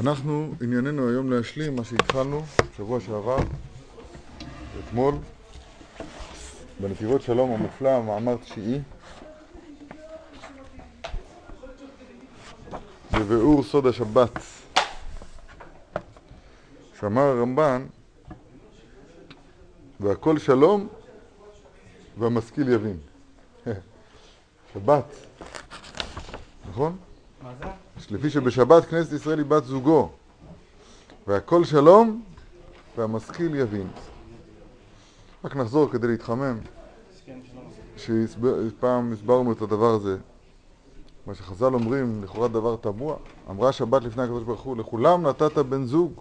אנחנו, ענייננו היום להשלים מה שהתחלנו שבוע שעבר, אתמול, בנתיבות שלום המופלא, מאמר תשיעי, בביאור סוד השבת, שאמר הרמב"ן, והכל שלום והמשכיל יבין. שבת, נכון? מה זה? לפי שבשבת כנסת ישראל היא בת זוגו והכל שלום והמשכיל יבין. רק נחזור כדי להתחמם. שפעם הסברנו את הדבר הזה מה שחז"ל אומרים, לכאורה דבר תמוה אמרה שבת לפני הקדוש ברוך הוא לכולם נתת בן זוג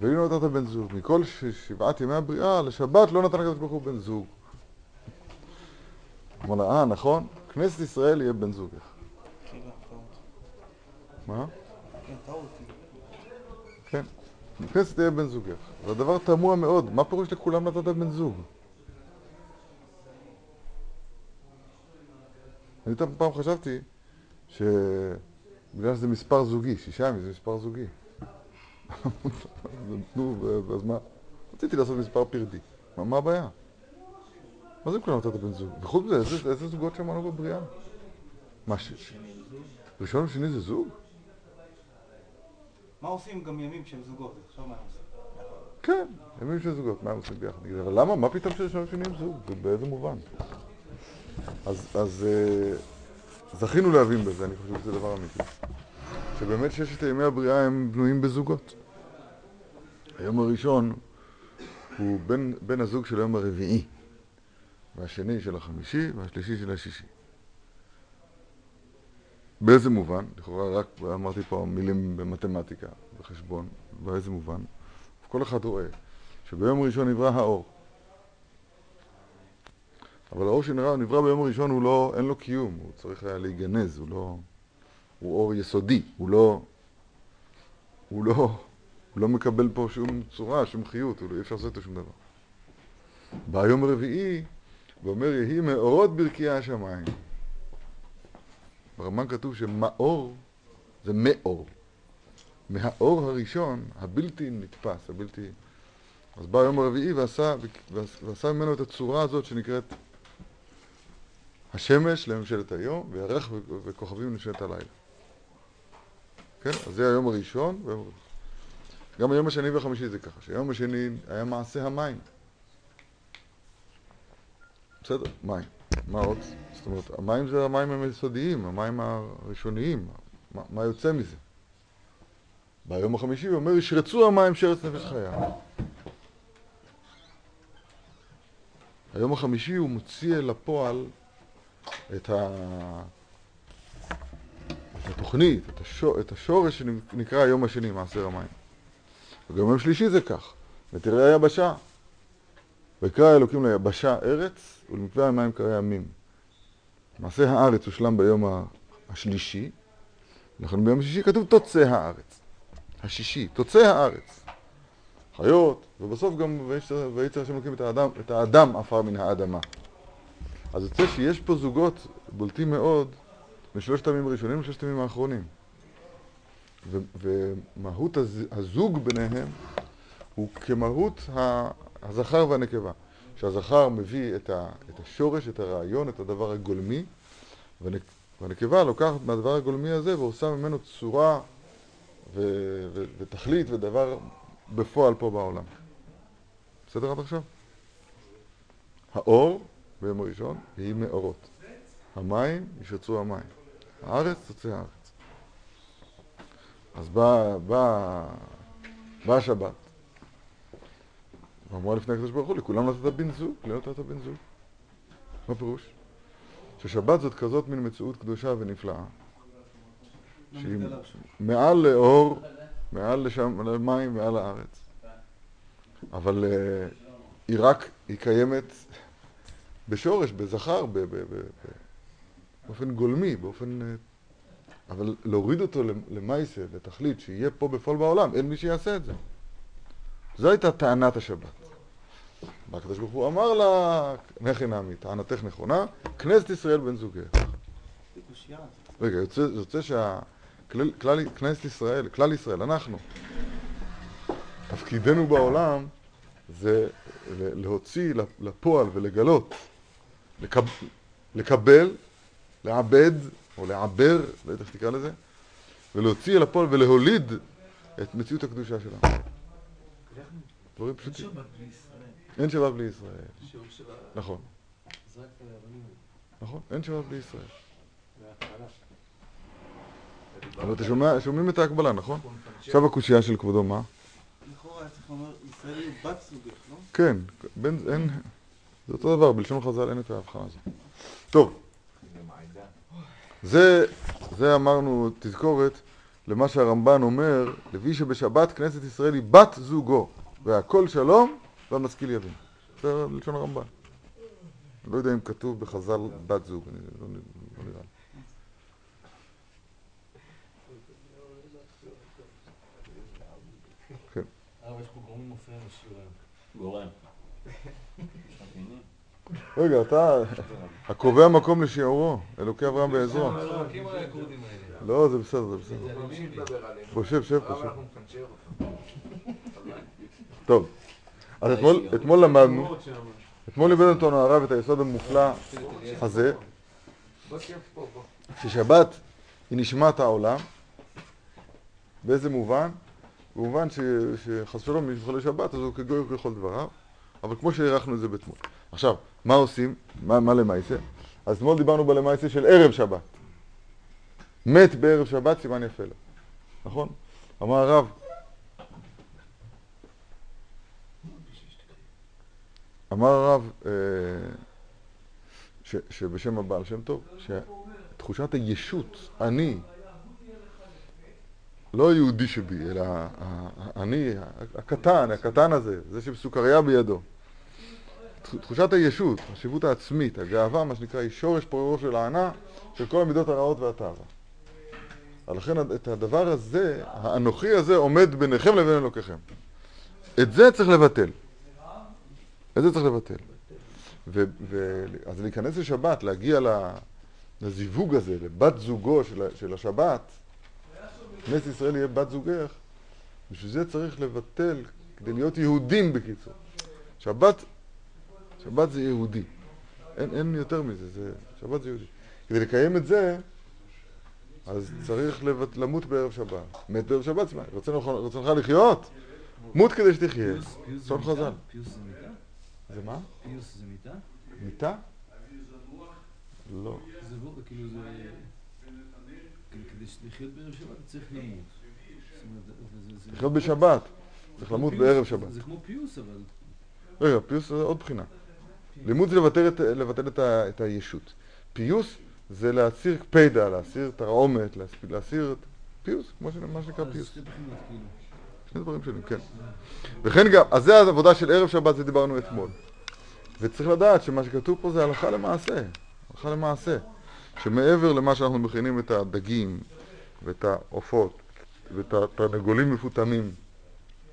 ואם לא נתת בן זוג מכל ש- שבעת ימי הבריאה לשבת לא נתן הקדוש ברוך הוא בן זוג אמר לה, אה נכון, כנסת ישראל יהיה בן זוגך. מה? כן. בכנסת תהיה בן זוגך. זה דבר תמוה מאוד. מה פירוש לכולם נתת בן זוג? אני פעם חשבתי שבגלל שזה מספר זוגי, שישה ימים זה מספר זוגי. נו, אז מה? רציתי לעשות מספר פרדי. מה, הבעיה? מה זה כולם נתת בן זוג? וחוץ מזה, איזה, זוגות שמענו בבריאה? מה, ראשון ושני זה זוג? מה עושים גם ימים של זוגות? עכשיו מה הם עושים? כן, ימים של זוגות, מה הם עושים ביחד? אבל למה? מה פתאום שראשון ושני הם זוג? באיזה מובן? אז, אז אה, זכינו להבין בזה, אני חושב שזה דבר אמיתי. שבאמת ששת ימי הבריאה הם בנויים בזוגות. היום הראשון הוא בן, בן הזוג של היום הרביעי, והשני של החמישי, והשלישי של השישי. באיזה מובן? לכאורה רק אמרתי פה מילים במתמטיקה, בחשבון, באיזה מובן? כל אחד רואה שביום הראשון נברא האור. אבל האור שנברא נברא ביום הראשון הוא לא, אין לו קיום, הוא צריך היה להיגנז, הוא לא... הוא אור יסודי, הוא לא... הוא לא... הוא לא מקבל פה שום צורה, שום חיות, הוא לא, אי אפשר לעשות איתו שום דבר. ביום הרביעי, ואומר יהי מאורות ברכי השמיים. ברמן כתוב שמאור זה מאור. מהאור הראשון, הבלתי נתפס, הבלתי... אז בא היום הרביעי ועשה, ועשה ממנו את הצורה הזאת שנקראת השמש לממשלת היום, וירח וכוכבים לממשלת הלילה. כן? אז זה היום הראשון. גם היום השני והחמישי זה ככה, שהיום השני היה מעשה המים. בסדר, מים. מה עוד? זאת אומרת, המים זה המים היסודיים, המים הראשוניים. מה, מה יוצא מזה? ביום החמישי הוא אומר, ישרצו המים שרץ נפש חיה. היום החמישי הוא מוציא אל הפועל את, ה... את התוכנית, את, השור... את השורש שנקרא היום השני, מעשר המים. וגם יום שלישי זה כך, ותראה היבשה. ויקרא אלוקים ליבשה ארץ, ולמקווה המים קרא ימים. מעשה הארץ הושלם ביום השלישי, לכן ביום השישי כתוב תוצא הארץ. השישי, תוצא הארץ. חיות, ובסוף גם ויצר השם אלוקים את האדם, את האדם עפר מן האדמה. אז יוצא שיש פה זוגות בולטים מאוד בשלושת הימים הראשונים ובשלושת הימים האחרונים. ומהות הז- הזוג ביניהם הוא כמהות הזכר והנקבה. שהזכר מביא את, ה- את השורש, את הרעיון, את הדבר הגולמי, והנק- והנקבה לוקחת מהדבר הגולמי הזה ועושה ממנו צורה ו- ו- ותכלית ודבר בפועל פה בעולם. בסדר עד עכשיו? האור ביום הראשון יהי מאורות. המים ישצרו המים. הארץ תוצא הארץ. אז באה בא, בא השבת. ואמרה לפני הקדוש ברוך הוא, לכולם נתת בן זוג, לי נתת בן זוג. מה פירוש? ששבת זאת כזאת מין מציאות קדושה ונפלאה. לא שהיא. מעל לאור, מעל לשם, למים, מעל הארץ. אבל אה, היא רק, היא קיימת בשורש, בזכר, באופן גולמי, באופן... אה, אבל להוריד אותו למייסה, לתכלית, שיהיה פה בפועל בעולם, אין מי שיעשה את זה. זו הייתה טענת השבת. בא הקדוש ברוך הוא אמר לה, נכי נעמי, טענתך נכונה, כנסת ישראל בן זוגך. רגע, יוצא, יוצא שה... כלל, כלל, כנסת ישראל, כלל ישראל, אנחנו. תפקידנו בעולם זה להוציא לפועל ולגלות, לקב, לקבל, לעבד או לעבר, לא יודע איך תקרא לזה, ולהוציא לפועל ולהוליד את מציאות הקדושה שלנו. דברים פשוטים. אין שבת בלי ישראל. נכון. נכון, אין שבת בלי ישראל. אבל אתם שומעים את ההקבלה, נכון? עכשיו הקושייה של כבודו, מה? לכאורה היה צריך לומר, ישראל היא בת זוגך, לא? כן, אין... זה אותו דבר, בלשון חז"ל אין את ההבחנה הזאת. טוב, זה, זה אמרנו תזכורת למה שהרמב"ן אומר, לפי שבשבת כנסת ישראל היא בת זוגו, והכל שלום והמשכיל יבין. זה לשון הרמב"ן. לא יודע אם כתוב בחז"ל בת זוג, אני לא, לא נראה לי. כן. רגע, אתה הקובע מקום לשיעורו, אלוקי אברהם בעזרו. לא, זה בסדר, זה בסדר. בוא שב, שב פה, שב. טוב, אז אתמול למדנו, אתמול לימד אותנו הרב את היסוד המופלא הזה, ששבת היא נשמת העולם, באיזה מובן? במובן שחס ושלום מי שחולה שבת אז הוא כגוי ככל דבריו, אבל כמו שהערכנו את זה באתמול. עכשיו, מה עושים? מה, מה למעשה? אז אתמול דיברנו בלמעשה של ערב שבת. מת בערב שבת, סימן יפה לו. נכון? אמר הרב, אמר הרב אה, ש, שבשם הבעל שם טוב, שתחושת הישות, אני, לא היהודי שבי, אלא אני, הקטן, הקטן הזה, זה שבסוכריה בידו. תחושת הישות, החשיבות העצמית, הגאווה, מה שנקרא, היא שורש פוררו של הענה של כל המידות הרעות והתאווה. לכן את הדבר הזה, האנוכי הזה, עומד ביניכם לבין אלוקיכם. את זה צריך לבטל. את זה צריך לבטל. ו, ו, אז להיכנס לשבת, להגיע לזיווג הזה, לבת זוגו של, של השבת, כנסת ישראל יהיה בת זוגך, בשביל זה צריך לבטל, כדי להיות יהודים בקיצור. שבת שבת זה יהודי. אין, אין יותר מזה, זה, שבת זה יהודי. כדי לקיים את זה, אז צריך לבט, למות בערב שבת. מת בערב שבת, רצונך לחיות? מות כדי שתחיה. צאן חז"ל. זה מה? פיוס זה מיטה? מיטה? לא. זה לא, כאילו זה... כדי לחיות בערב שבת צריך למות. לחיות בשבת. צריך למות בערב שבת. זה כמו פיוס, אבל... רגע, פיוס זה עוד בחינה. לימוד זה לבטל את, הישות. פיוס זה להסיר קפידה, להסיר תרעומת, להסיר פיוס, כמו שנקרא פיוס. כאילו. שני דברים שונים, כן. וכן גם, אז זה העבודה של ערב שבת, זה דיברנו אתמול. וצריך לדעת שמה שכתוב פה זה הלכה למעשה. הלכה למעשה. שמעבר למה שאנחנו מכינים את הדגים ואת העופות ואת התרנגולים מפותמים,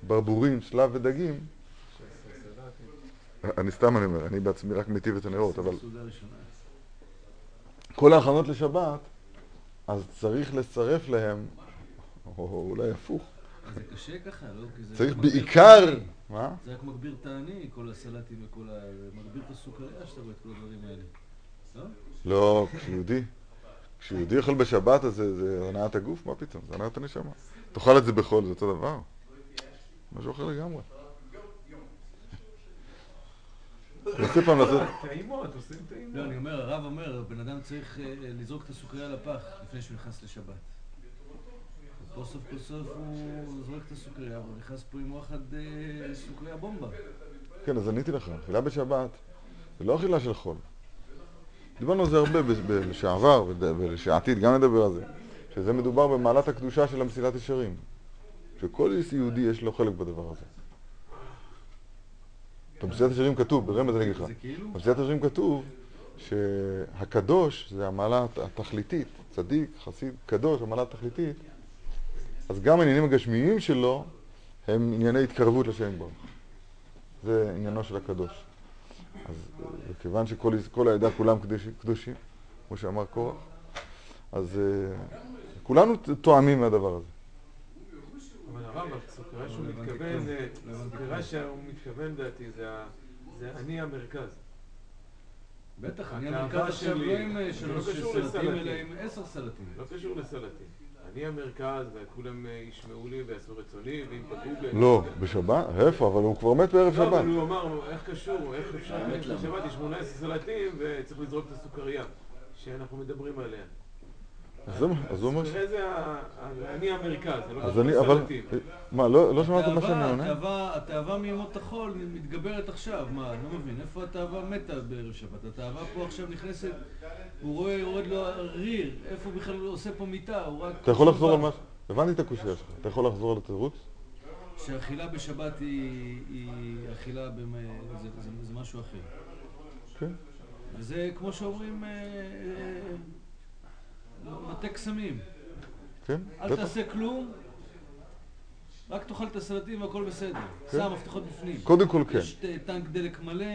ברבורים, שלב ודגים, אני סתם אני אומר, אני בעצמי רק מטיב את הנרות, אבל... כל ההכנות לשבת, אז צריך לצרף להם, או אולי הפוך. זה קשה ככה, לא? צריך בעיקר... מה? זה רק מגביר את העני, כל הסלטים וכל ה... מגביר את הסוכריה שאתה רואה את כל הדברים האלה. לא? לא, כשיהודי. כשיהודי אוכל בשבת, אז זה הנעת הגוף? מה פתאום? זה הנעת הנשמה. תאכל את זה בחול, זה אותו דבר. משהו אחר לגמרי. נוסיף פעם לעשות... טעימות, עושים טעימות. לא, אני אומר, הרב אומר, בן אדם צריך אה, לזרוק את הסוכריה לפח לפני שהוא נכנס לשבת. פה סוף כל סוף הוא זורק את הסוכריה, והוא נכנס פה עם וואחד אה, סוכריה בומבה. כן, אז עניתי לך, אכילה בשבת זה לא אכילה של חול. דיברנו על זה הרבה לשעבר ולשעתיד, גם נדבר על זה. שזה מדובר במעלת הקדושה של המסילת ישרים. שכל יהודי יש לו חלק בדבר הזה. במסילת השירים כתוב, ברמז אני אגיד לך, כאילו? במסילת השירים כתוב שהקדוש זה המעלה התכליתית, צדיק, חסיד, קדוש, המעלה התכליתית, אז גם העניינים הגשמיים שלו הם ענייני התקרבות לשם ברוך. זה עניינו של הקדוש. אז כיוון שכל העדה כולם קדושים, כמו שאמר קורח, אז כולנו תואמים מהדבר הזה. אבל הרמב"ם, סוכרה שהוא מתכוון, אה, סוכרה שהוא מתכוון לדעתי, זה אני המרכז. בטח, אני המרכז עכשיו שלי- לא עם אה, שלוש לא קשור סלטים, לסלטים. אלא עם עשר סלטים. לא קשור לסלטים. אני המרכז, וכולם אה, ישמעו לי ויעשו רצוני, ואם פגעו ב... לא, בשבת? איפה? אבל הוא כבר מת בערב לא, שבת. אבל הוא אמר, איך קשור, איך אפשר לשבת, יש 18 סלטים וצריך לזרוק את הסוכריה שאנחנו מדברים עליה. אז זה מה- אז הוא אומר... אני המרכז, זה לא קשור אני, אבל... מה, לא לא שמעת מה שאני עונה? התאווה- מימות החול מתגברת עכשיו, מה, אני לא מבין, איפה התאווה מתה בערב שבת? התאווה פה עכשיו נכנסת, הוא רואה, יורד לו ריר, איפה הוא בכלל עושה פה מיטה, הוא רק... אתה יכול לחזור על מה... הבנתי את הקושייה שלך. אתה יכול לחזור על התירוץ? שאכילה בשבת היא, אכילה. זה, משהו אחר. כן. וזה כמו שאומרים, אה, אה, מטה קסמים. כן? אל בטח. תעשה כלום, רק תאכל את הסלטים והכל בסדר. כן. שם מפתחות בפנים. קודם כל כן. יש ט- טנק דלק מלא,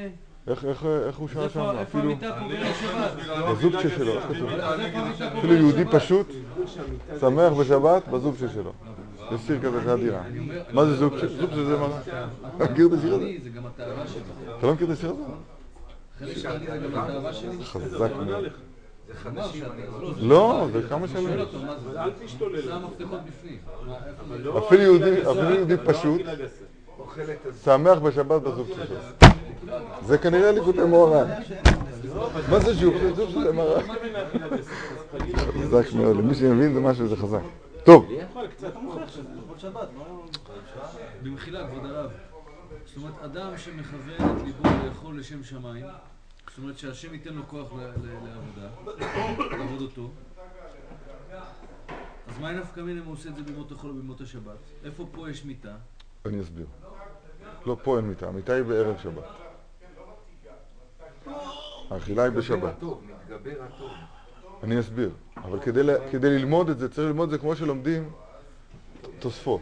איך- איך איך הוא שר שם? איפה המיטה בערב שבת? בזובצ'ה שלו, איך כתוב? אפילו יהודי? פשוט, שמח בשבת, בזובצ'ה שלו. יש שיר כזה של הדירה. מה זה זובצ'ה? זובצ'ה זה מה? אתה מכיר את השיר הזה? זה. אתה לא מכיר את השיר הזה? חלק שלי זה גם התאווה שלי. חזק מאוד. שאתה- לא, זה כמה שואל שנים. אותו, מה זה? אל תשתולל. שם מפתחות בפנים. זה? לא אפילו יהודי- לא פשוט. שמח בשבת בזובצ'ה שלו. זה כנראה ליקוטי מוהר"ן. מה זה? ז'ופצ'ה זה זה גסה? אז חלילה. חזק מאוד, למי שמבין זה משהו, זה חזק. טוב, לא... במחילה, כבוד הרב. זאת אומרת, אדם שמכוון את ליבו לאכול לשם שמיים, זאת אומרת שהשם ייתן לו כוח לעבודה, לעבוד אותו. אז מה נפקא מינה אם הוא עושה את זה בימות החול ובימות השבת? איפה פה יש מיטה? אני אסביר. לא, פה אין מיטה, המיטה היא בערב שבת. האכילה היא בשבת. אני אסביר. אבל כדי ללמוד את זה, צריך ללמוד את זה כמו שלומדים תוספות.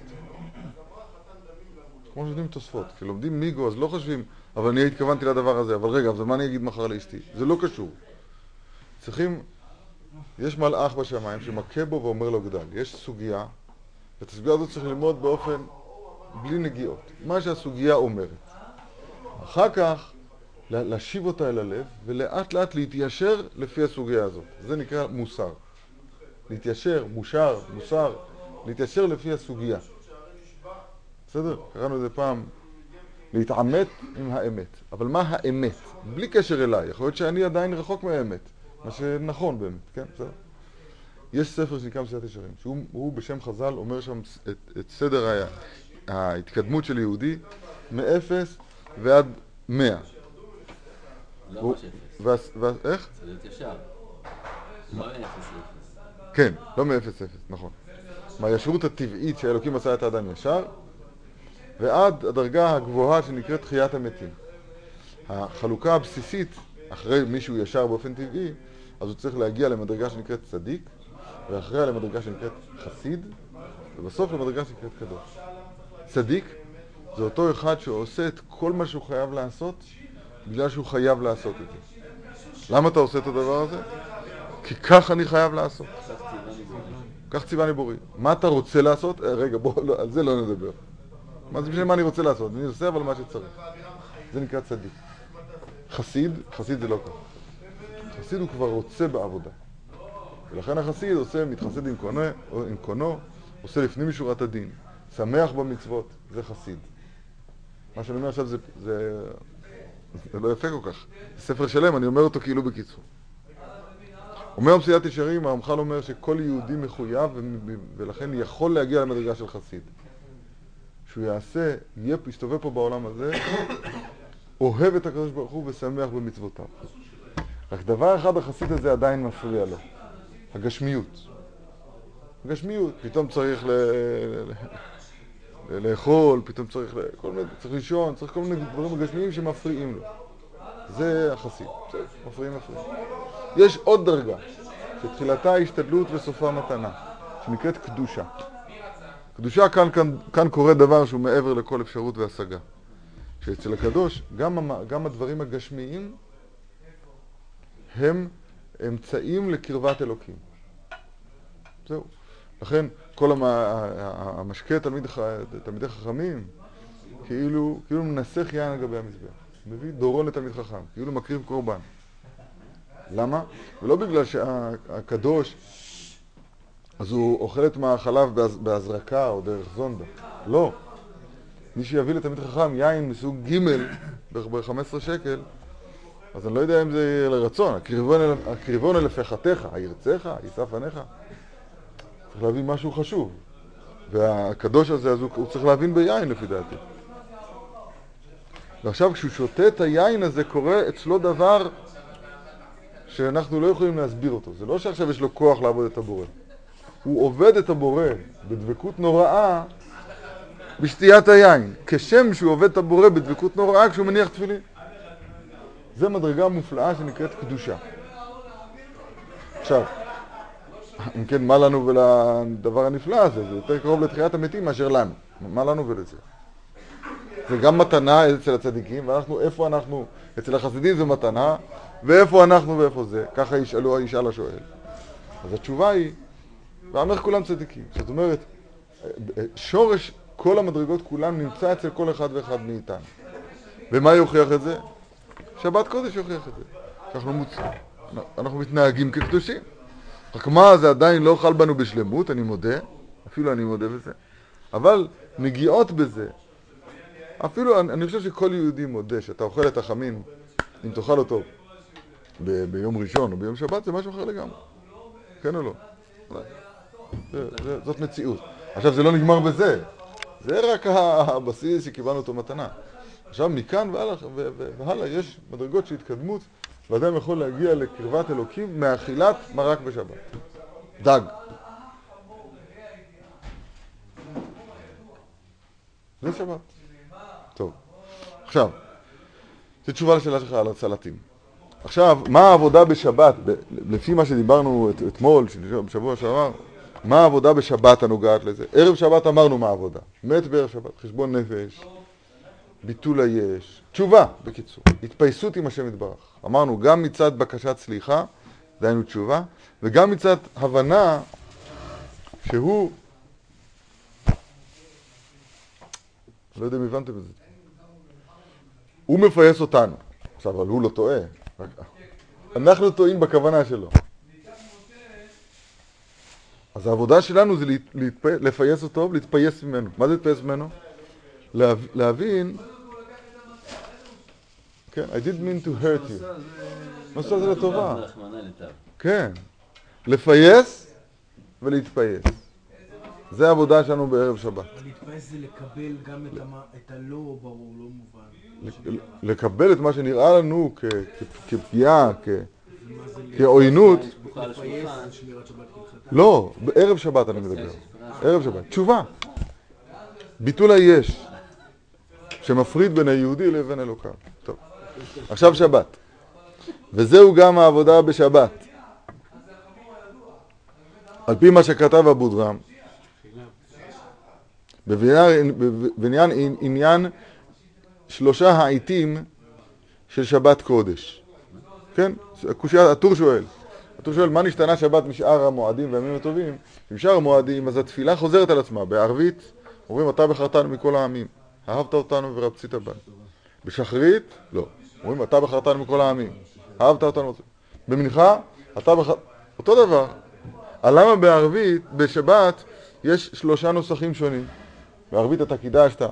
כמו שלומדים תוספות. כשלומדים מיגו, אז לא חושבים, אבל אני התכוונתי לדבר הזה, אבל רגע, אז מה אני אגיד מחר לאשתי? זה לא קשור. צריכים, יש מלאך בשמיים שמכה בו ואומר לו גדל. יש סוגיה, ואת הסוגיה הזאת צריך ללמוד באופן, בלי נגיעות. מה שהסוגיה אומרת. אחר כך, לה- להשיב אותה אל הלב, ולאט לאט להתיישר לפי הסוגיה הזאת. זה נקרא מוסר. להתיישר, מושר, מוסר, להתיישר לפי הסוגיה. בסדר? קראנו לזה פעם להתעמת עם האמת. אבל מה האמת? בלי קשר אליי. יכול להיות שאני עדיין רחוק מהאמת. מה שנכון באמת, כן? בסדר? יש ספר שנקרא מסילת ישרים, שהוא הוא בשם חז"ל אומר שם את, את סדר ההתקדמות של יהודי מאפס ועד מאה. לא ממש אפס. איך? זה להיות ישר. לא אפס אפס. כן, לא מאפס אפס, נכון. מהישרות הטבעית שאלוקים עשה את האדם ישר, ועד הדרגה הגבוהה שנקראת תחיית המתים. החלוקה הבסיסית, אחרי מישהו ישר באופן טבעי, אז הוא צריך להגיע למדרגה שנקראת צדיק, ואחריה למדרגה שנקראת חסיד, ובסוף למדרגה שנקראת קדוש. צדיק זה אותו אחד שעושה את כל מה שהוא חייב לעשות, בגלל שהוא חייב לעשות את זה. למה אתה עושה את הדבר הזה? כי כך אני חייב לעשות. כך ציווני בורי. מה אתה רוצה לעשות? אה, רגע, בוא, לא, על זה לא נדבר. מה זה בשביל מה אני רוצה לעשות? אני עושה אבל מה שצריך. זה נקרא צדיק. חסיד, חסיד זה לא ככה. חסיד הוא כבר רוצה בעבודה. ולכן החסיד עושה, מתחסד עם קונו, עושה לפנים משורת הדין, שמח במצוות, זה חסיד. מה שאני אומר עכשיו זה, זה, זה לא יפה כל כך. זה ספר שלם, אני אומר אותו כאילו בקיצור. אומר מסילת ישרים, הרמח"ל אומר שכל יהודי מחויב ולכן יכול להגיע למדרגה של חסיד. שהוא יעשה, יהיה, יסתובב פה בעולם הזה, אוהב את הקדוש ברוך הוא ושמח במצוותיו. רק דבר אחד החסיד הזה עדיין מפריע לו, הגשמיות. הגשמיות, פתאום צריך ל... לאכול, פתאום צריך. כל מיני, צריך לישון, צריך כל מיני דברים גשמיים שמפריעים לו. זה החסיד, בסדר, מפריעים מפריעים. יש עוד דרגה, שתחילתה השתדלות וסופה מתנה, שנקראת קדושה. קדושה, כאן, כאן, כאן קורה דבר שהוא מעבר לכל אפשרות והשגה. שאצל הקדוש, גם, המ- גם הדברים הגשמיים הם אמצעים לקרבת אלוקים. זהו. לכן כל המ- המשקה תלמיד תלמידי חכמים, כאילו, כאילו מנסח יין על גבי המזבח. מביא דורון לתלמיד חכם, כאילו מקריב קורבן. למה? ולא בגלל שהקדוש, אז הוא אוכל את בהז- בהזרקה או דרך זונדה. לא. מי שיביא לתלמיד חכם יין מסוג ג' ב-15 שקל, אז אני לא יודע אם זה יהיה לרצון. הקריבון אל- לפחתך, הירצך, יישא פניך. צריך להבין משהו חשוב. והקדוש הזה, אז הוא צריך להבין ביין לפי דעתי. ועכשיו כשהוא שותה את היין הזה, קורה אצלו דבר שאנחנו לא יכולים להסביר אותו. זה לא שעכשיו יש לו כוח לעבוד את הבורא. הוא עובד את הבורא בדבקות נוראה בשתיית היין, כשם שהוא עובד את הבורא בדבקות נוראה כשהוא מניח תפילין. זה מדרגה מופלאה שנקראת קדושה. עכשיו, אם כן, מה לנו ולדבר הנפלא הזה? זה יותר קרוב לתחיית המתים מאשר לנו. מה לנו ולזה? זה גם מתנה אצל הצדיקים, ואנחנו, איפה אנחנו? אצל החסידים זה מתנה, ואיפה אנחנו ואיפה זה? ככה ישאלו, ישאל השואל. אז התשובה היא, ואמר כולם צדיקים. זאת אומרת, שורש כל המדרגות כולם נמצא אצל כל אחד ואחד מאיתנו. ומה יוכיח את זה? שבת קודש יוכיח את זה. שאנחנו מוצ... אנחנו מתנהגים כקדושים. רק מה, זה עדיין לא חל בנו בשלמות, אני מודה, אפילו אני מודה בזה, אבל נגיעות בזה, אפילו אני, אני חושב שכל יהודי מודה שאתה אוכל את החמין, אם תאכל אותו ב- ביום ראשון או ביום שבת, זה משהו אחר לגמרי. כן או לא? זאת מציאות. עכשיו, זה לא נגמר בזה. זה רק הבסיס שקיבלנו אותו מתנה. עכשיו, מכאן והלאה, והלאה יש מדרגות של התקדמות, ואדם יכול להגיע לקרבת אלוקים מאכילת מרק בשבת. דג. זה שבת. טוב. עכשיו, זו תשובה לשאלה שלך על הסלטים. עכשיו, מה העבודה בשבת, לפי מה שדיברנו את, אתמול, בשבוע שעבר, מה העבודה בשבת הנוגעת לזה? ערב שבת אמרנו מה העבודה. מת בערב שבת, חשבון נפש, ביטול היש, תשובה, בקיצור, התפייסות עם השם יתברך. אמרנו, גם מצד בקשת סליחה, דהיינו תשובה, וגם מצד הבנה שהוא, לא יודע אם הבנתם את זה, הוא מפייס אותנו. עכשיו, אבל הוא לא טועה, אנחנו טועים בכוונה שלו. אז העבודה שלנו זה להתפ... לפייס אותו ולהתפייס ממנו. מה זה להתפייס ממנו? להב... להבין כן, I did mean to hurt you. מה שעשה זה לטובה. ליטב. כן. לפייס ולהתפייס. זה העבודה שלנו בערב שבת. להתפייס זה לקבל גם את הלא ברור, לא מובן. לקבל את מה שנראה לנו כ- כ- כפגיעה, כ- מה זה כעוינות. יש בוכה על להתפייס השולחן. על שמירת שבת כהלכתה? לא, בערב שבת אני מדבר. ערב שבת. תשובה. ביטול היש, שמפריד בין היהודי לבין אלוקיו. טוב. עכשיו שבת. וזהו גם העבודה בשבת. על פי מה שכתב אבודרם, בבניין עניין שלושה העיתים של שבת קודש. כן? הקושייה, הטור שואל. הטור שואל, מה נשתנה שבת משאר המועדים והימים הטובים? בשאר המועדים, אז התפילה חוזרת על עצמה. בערבית אומרים, אתה בחרתנו מכל העמים. אהבת אותנו ורצית בנו. בשחרית, לא. אומרים, אתה בחרתנו מכל העמים. אהבת אותנו. במנחה, אתה בחר... אותו דבר. למה בערבית, בשבת, יש שלושה נוסחים שונים? בערבית אתה קידשת,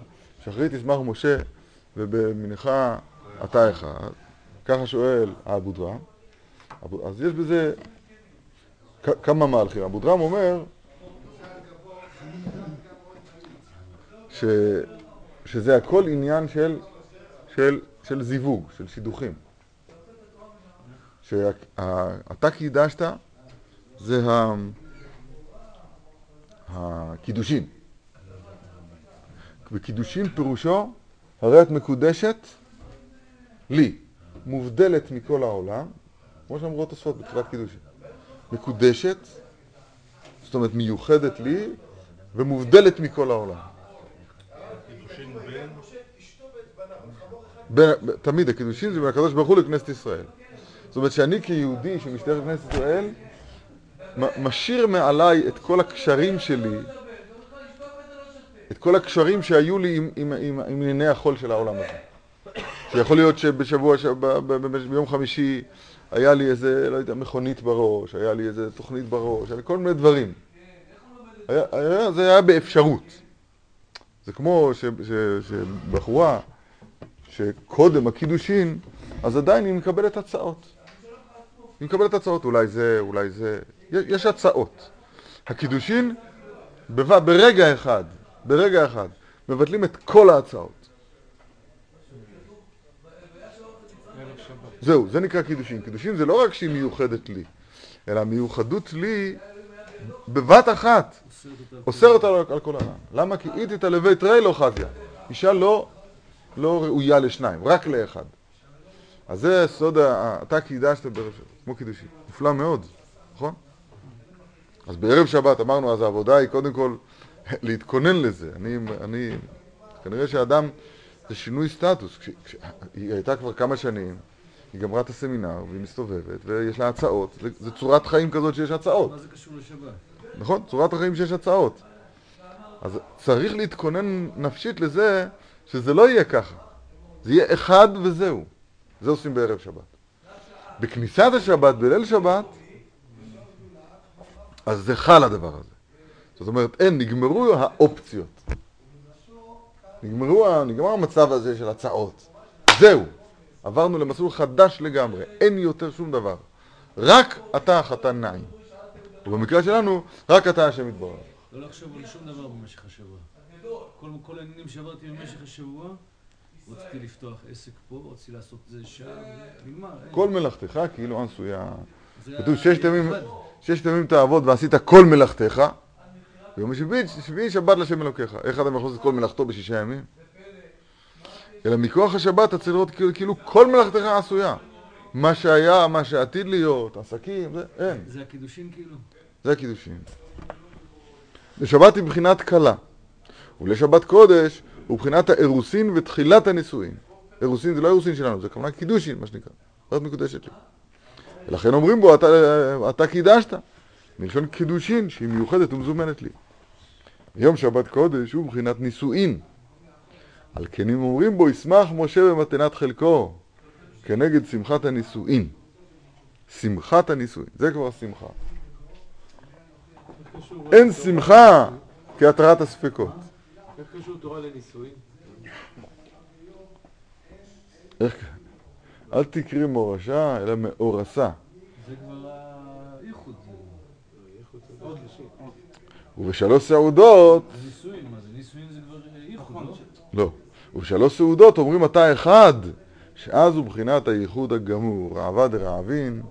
שחרית ישמח משה, ובמנחה אתה אחד. ככה שואל האבודרם. אבו- אז יש בזה כמה מהלכים. אבודרם אומר ש, שזה הכל עניין של, של, של זיווג, של שידוכים. שאתה קידשת זה ה- הקידושין. וקידושין פירושו, הרי את מקודשת לי, מובדלת מכל העולם, כמו שאמרו התוספות בתחילת קידושין. מקודשת, זאת אומרת מיוחדת לי, ומובדלת מכל העולם. בין, תמיד הקידושין זה בין הקדוש ברוך הוא לכנסת ישראל. זאת אומרת שאני כיהודי שמשתייך לכנסת ישראל, משאיר מעליי את כל הקשרים שלי, את כל הקשרים שהיו לי עם, ענייני החול של העולם הזה. שיכול להיות שבשבוע, ביום חמישי היה לי איזה, לא יודע, מכונית בראש, היה לי איזה תוכנית בראש, כל מיני דברים. זה היה באפשרות. זה כמו שבחורה, שקודם הקידושין, אז עדיין היא מקבלת הצעות. היא מקבלת הצעות, אולי זה, אולי זה, יש, הצעות. הקידושין, ברגע אחד, ברגע אחד, מבטלים את כל ההצעות. ערב שבת. זהו, זה נקרא קידושין. קידושין זה לא רק שהיא מיוחדת לי, אלא המיוחדות לי בבת אחת. אוסר אותה על כל העולם. למה? כי איתית לבית רי לא חזיה. אישה לא, לא ראויה לשניים, רק לאחד. אז זה סוד, אתה קידשת בערב שבת, כמו קידושין. נפלא מאוד, נכון? אז בערב שבת אמרנו, אז העבודה היא קודם כל להתכונן לזה. אני, אני, כנראה שאדם, זה שינוי סטטוס. כש, כש, היא הייתה כבר כמה שנים, היא גמרה את הסמינר, והיא מסתובבת, ויש לה הצעות. זה, צורת חיים כזאת שיש הצעות. מה זה קשור לשבת? נכון? צורת החיים שיש הצעות. אז צריך להתכונן נפשית לזה שזה לא יהיה ככה. זה יהיה אחד וזהו. זה עושים בערב שבת. בכניסת השבת, בליל שבת, אז זה חל הדבר הזה. זאת אומרת, אין, נגמרו האופציות. נגמרו, נגמר המצב הזה של הצעות. זהו. עברנו למסלול חדש לגמרי. אין יותר שום דבר. רק אתה החתן נעים. ובמקרה שלנו, רק אתה השם יתברך. לא לחשוב על שום דבר במשך השבוע. כל, כל העניינים שעברתי במשך השבוע, רציתי לפתוח עסק פה, רציתי לעשות זה שם, נגמר. כל מלאכתך כאילו עשויה. כתוב ששת ימים, תעבוד ועשית כל מלאכתך, ויום שביעי שבת לשם אלוקיך. איך אדם יכול לעשות כל מלאכתו בשישה ימים? אלא מכוח השבת אתה צריך לראות כאילו, כאילו כל מלאכתך עשויה. מה שהיה, מה שעתיד להיות, עסקים, זה, אין. זה הקידושין כאילו? זה הקידושין. לשבת היא בחינת כלה, ולשבת קודש הוא בחינת האירוסין ותחילת הנישואין. אירוסין זה לא אירוסין שלנו, זה כמובן קידושין, מה שנקרא. זאת מקודשת לי. ולכן אומרים בו, אתה, אתה קידשת. מלשון קידושין, שהיא מיוחדת ומזומנת לי. יום שבת קודש הוא בחינת נישואין. על כן אם אומרים בו, ישמח משה במתנת חלקו, כנגד שמחת הנישואין. שמחת הנישואין, זה כבר שמחה. אין שמחה כהתרת הספקות. איך קשור תורה לנישואין? אל תקרי מורשה, אלא מאורסה. זה כבר האיחוד. זה- עוד שלישית. ובשלוש סעודות, נישואין, מה זה? נישואין זה כבר איחוד, לא? לא, ובשלוש סעודות אומרים אתה אחד, שאז הוא בחינת הייחוד הגמור, רעבה דרעבין,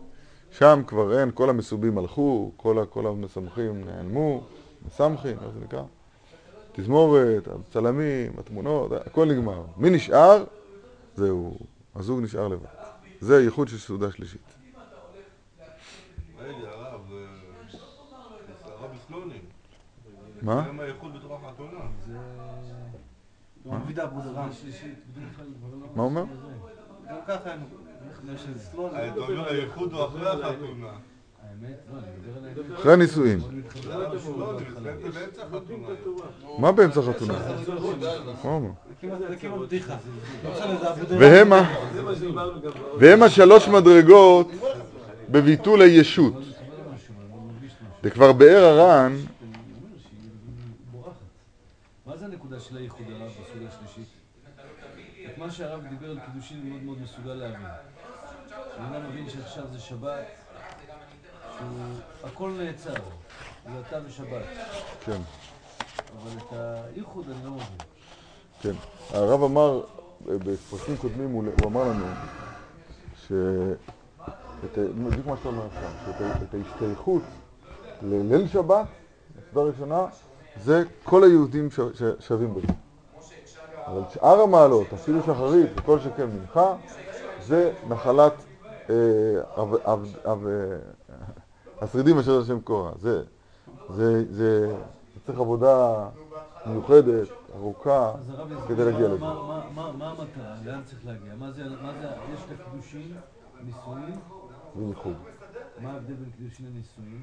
שם כבר אין, כל המסובים הלכו, כל, כל המשמחים נעלמו, מסמכים, איך זה נקרא? תזמורת, הצלמים, התמונות, הכל נגמר. מי נשאר? זהו, הזוג נשאר לבד. זה הייחוד של סעודה שלישית. אה, מה? גם האיחוד בתוך החתונה. רב אבידר בוזרם. שלישית, בדרך כלל כבר לא... מה אומר? גם ככה הם... האיחוד הוא אחרי החתונה. לא. אחרי באמצע החתונה. מה באמצע חתונה? לא. והמה. והמה שלוש מדרגות בביטול הישות. לא. וכבר באר הר"ן. מה זה הנקודה של האיחוד הרב בסוגיה השלישית? את מה שהרב דיבר על קידושין הוא מאוד מאוד מסוגל להבין. אני לא מבין שעכשיו זה שבת. הכל נעצר. זה אתה ושבת. כן, אבל את האיחוד אני לא מבין. כן. הרב אמר, אה, בפרקים קודמים הוא אמר לנו, ש... בדיוק מה שאתה אומר עכשיו, שאת ההשתייכות לליל שבת, נקודה ראשונה, זה כל היהודים שווים בזה. אבל שאר המעלות, אפילו שחרית וכל שכן מנחה, זה נחלת אה, השרידים אשר השם קורא. זה, זה, זה, צריך עבודה מיוחדת, ארוכה, כדי להגיע לזה. מה- המטרה? לאן צריך להגיע? מה זה, מה זה, יש את הקידושין, נישואין, וייחוד. מה ההבדל בין קידושין לנישואין?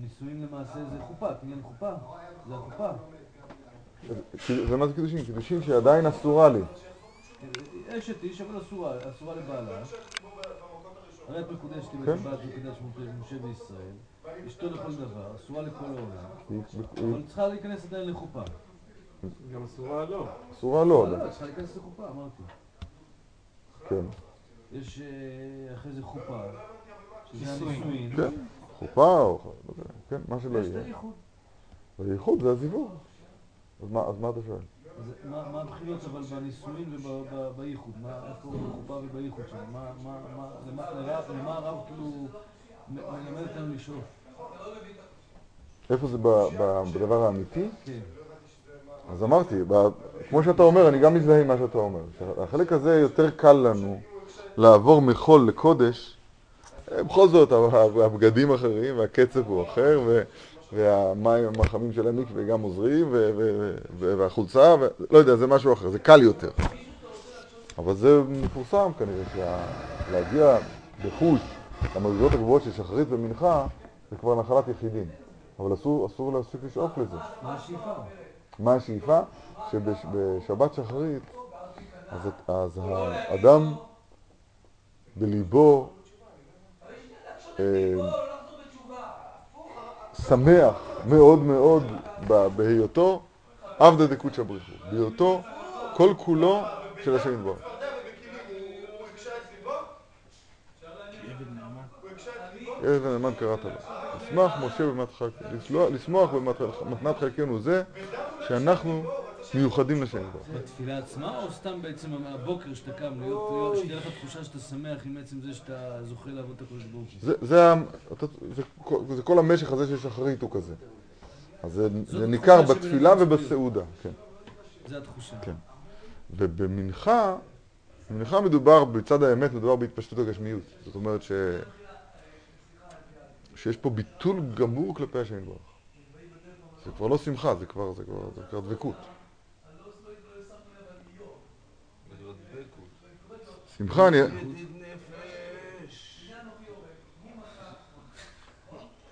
נישואין למעשה זה חופה, קניין חופה, זה החופה. זה מה זה קידושין? קידושין שעדיין אסורה לי. אשת איש אבל אסורה, אסורה לבעלה. הרי את מקודשת כן. בשבת מקודש משה וישראל. אשתו לכל דבר, אסורה לכל העולם. אבל צריכה להיכנס עדיין לחופה. גם אסורה לא. אסורה לא, לא, צריכה להיכנס לחופה, אמרתי. כן. יש אה, אחרי זה חופה, שזה הנישואין. כן. חופה או... כן, מה שלא יש את יהיה. הייחוד. בייחוד זה הזיווג. אז מה- אז מה אתה שואל? מה הבחינות אבל בנישואין ובייחוד? איפה בחופה ובייחוד שם? מה, מה, מה, למה- הרב כאילו מלמד אותנו לשאוף? איפה זה בדבר האמיתי? כן. אז אמרתי, כמו שאתה אומר, אני גם מזדהה עם מה שאתה אומר. החלק הזה יותר קל לנו לעבור מחול לקודש. בכל זאת, הבגדים אחרים, והקצב הוא אחר, והמים החמים של המקווה גם עוזרים, והחולצה, לא יודע, זה משהו אחר, זה קל יותר. אבל זה מפורסם כנראה, שלהגיע בחוש למדרגות הגבוהות של שחרית ומנחה, זה כבר נחלת יחידים. אבל אסור, אסור להפסיק לשאוף לזה. מה השאיפה? מה השאיפה? שבשבת שחרית, אז, אז האדם בליבו אה, שמח מאוד מאוד בהיותו עבדא דקודשא בריחו, בהיותו כל כולו של השם יתברך. עבד הנאמן קראת לו. ישמח משה במתנת חלקנו זה שאנחנו מיוחדים לשם יתברך. בתפילה עצמה, או סתם בעצם הבוקר שאתה קם, שתהיה לך תחושה שאתה שמח עם עצם זה שאתה זוכה לעבוד את הקדוש ברוך הוא? זה, זה, זה, כל- זה כל המשך הזה של שחרית הוא כזה. אז זה, זה ניכר בתפילה ובסעודה, כן. זה התחושה. כן. ובמנחה, במנחה מדובר, בצד האמת מדובר בהתפשטות הגשמיות. זאת אומרת ש... שיש פה ביטול גמור כלפי השם יתברך. זה כבר לא שמחה, זה כבר, זה כבר, זה כבר דבקות. שמחה, אני...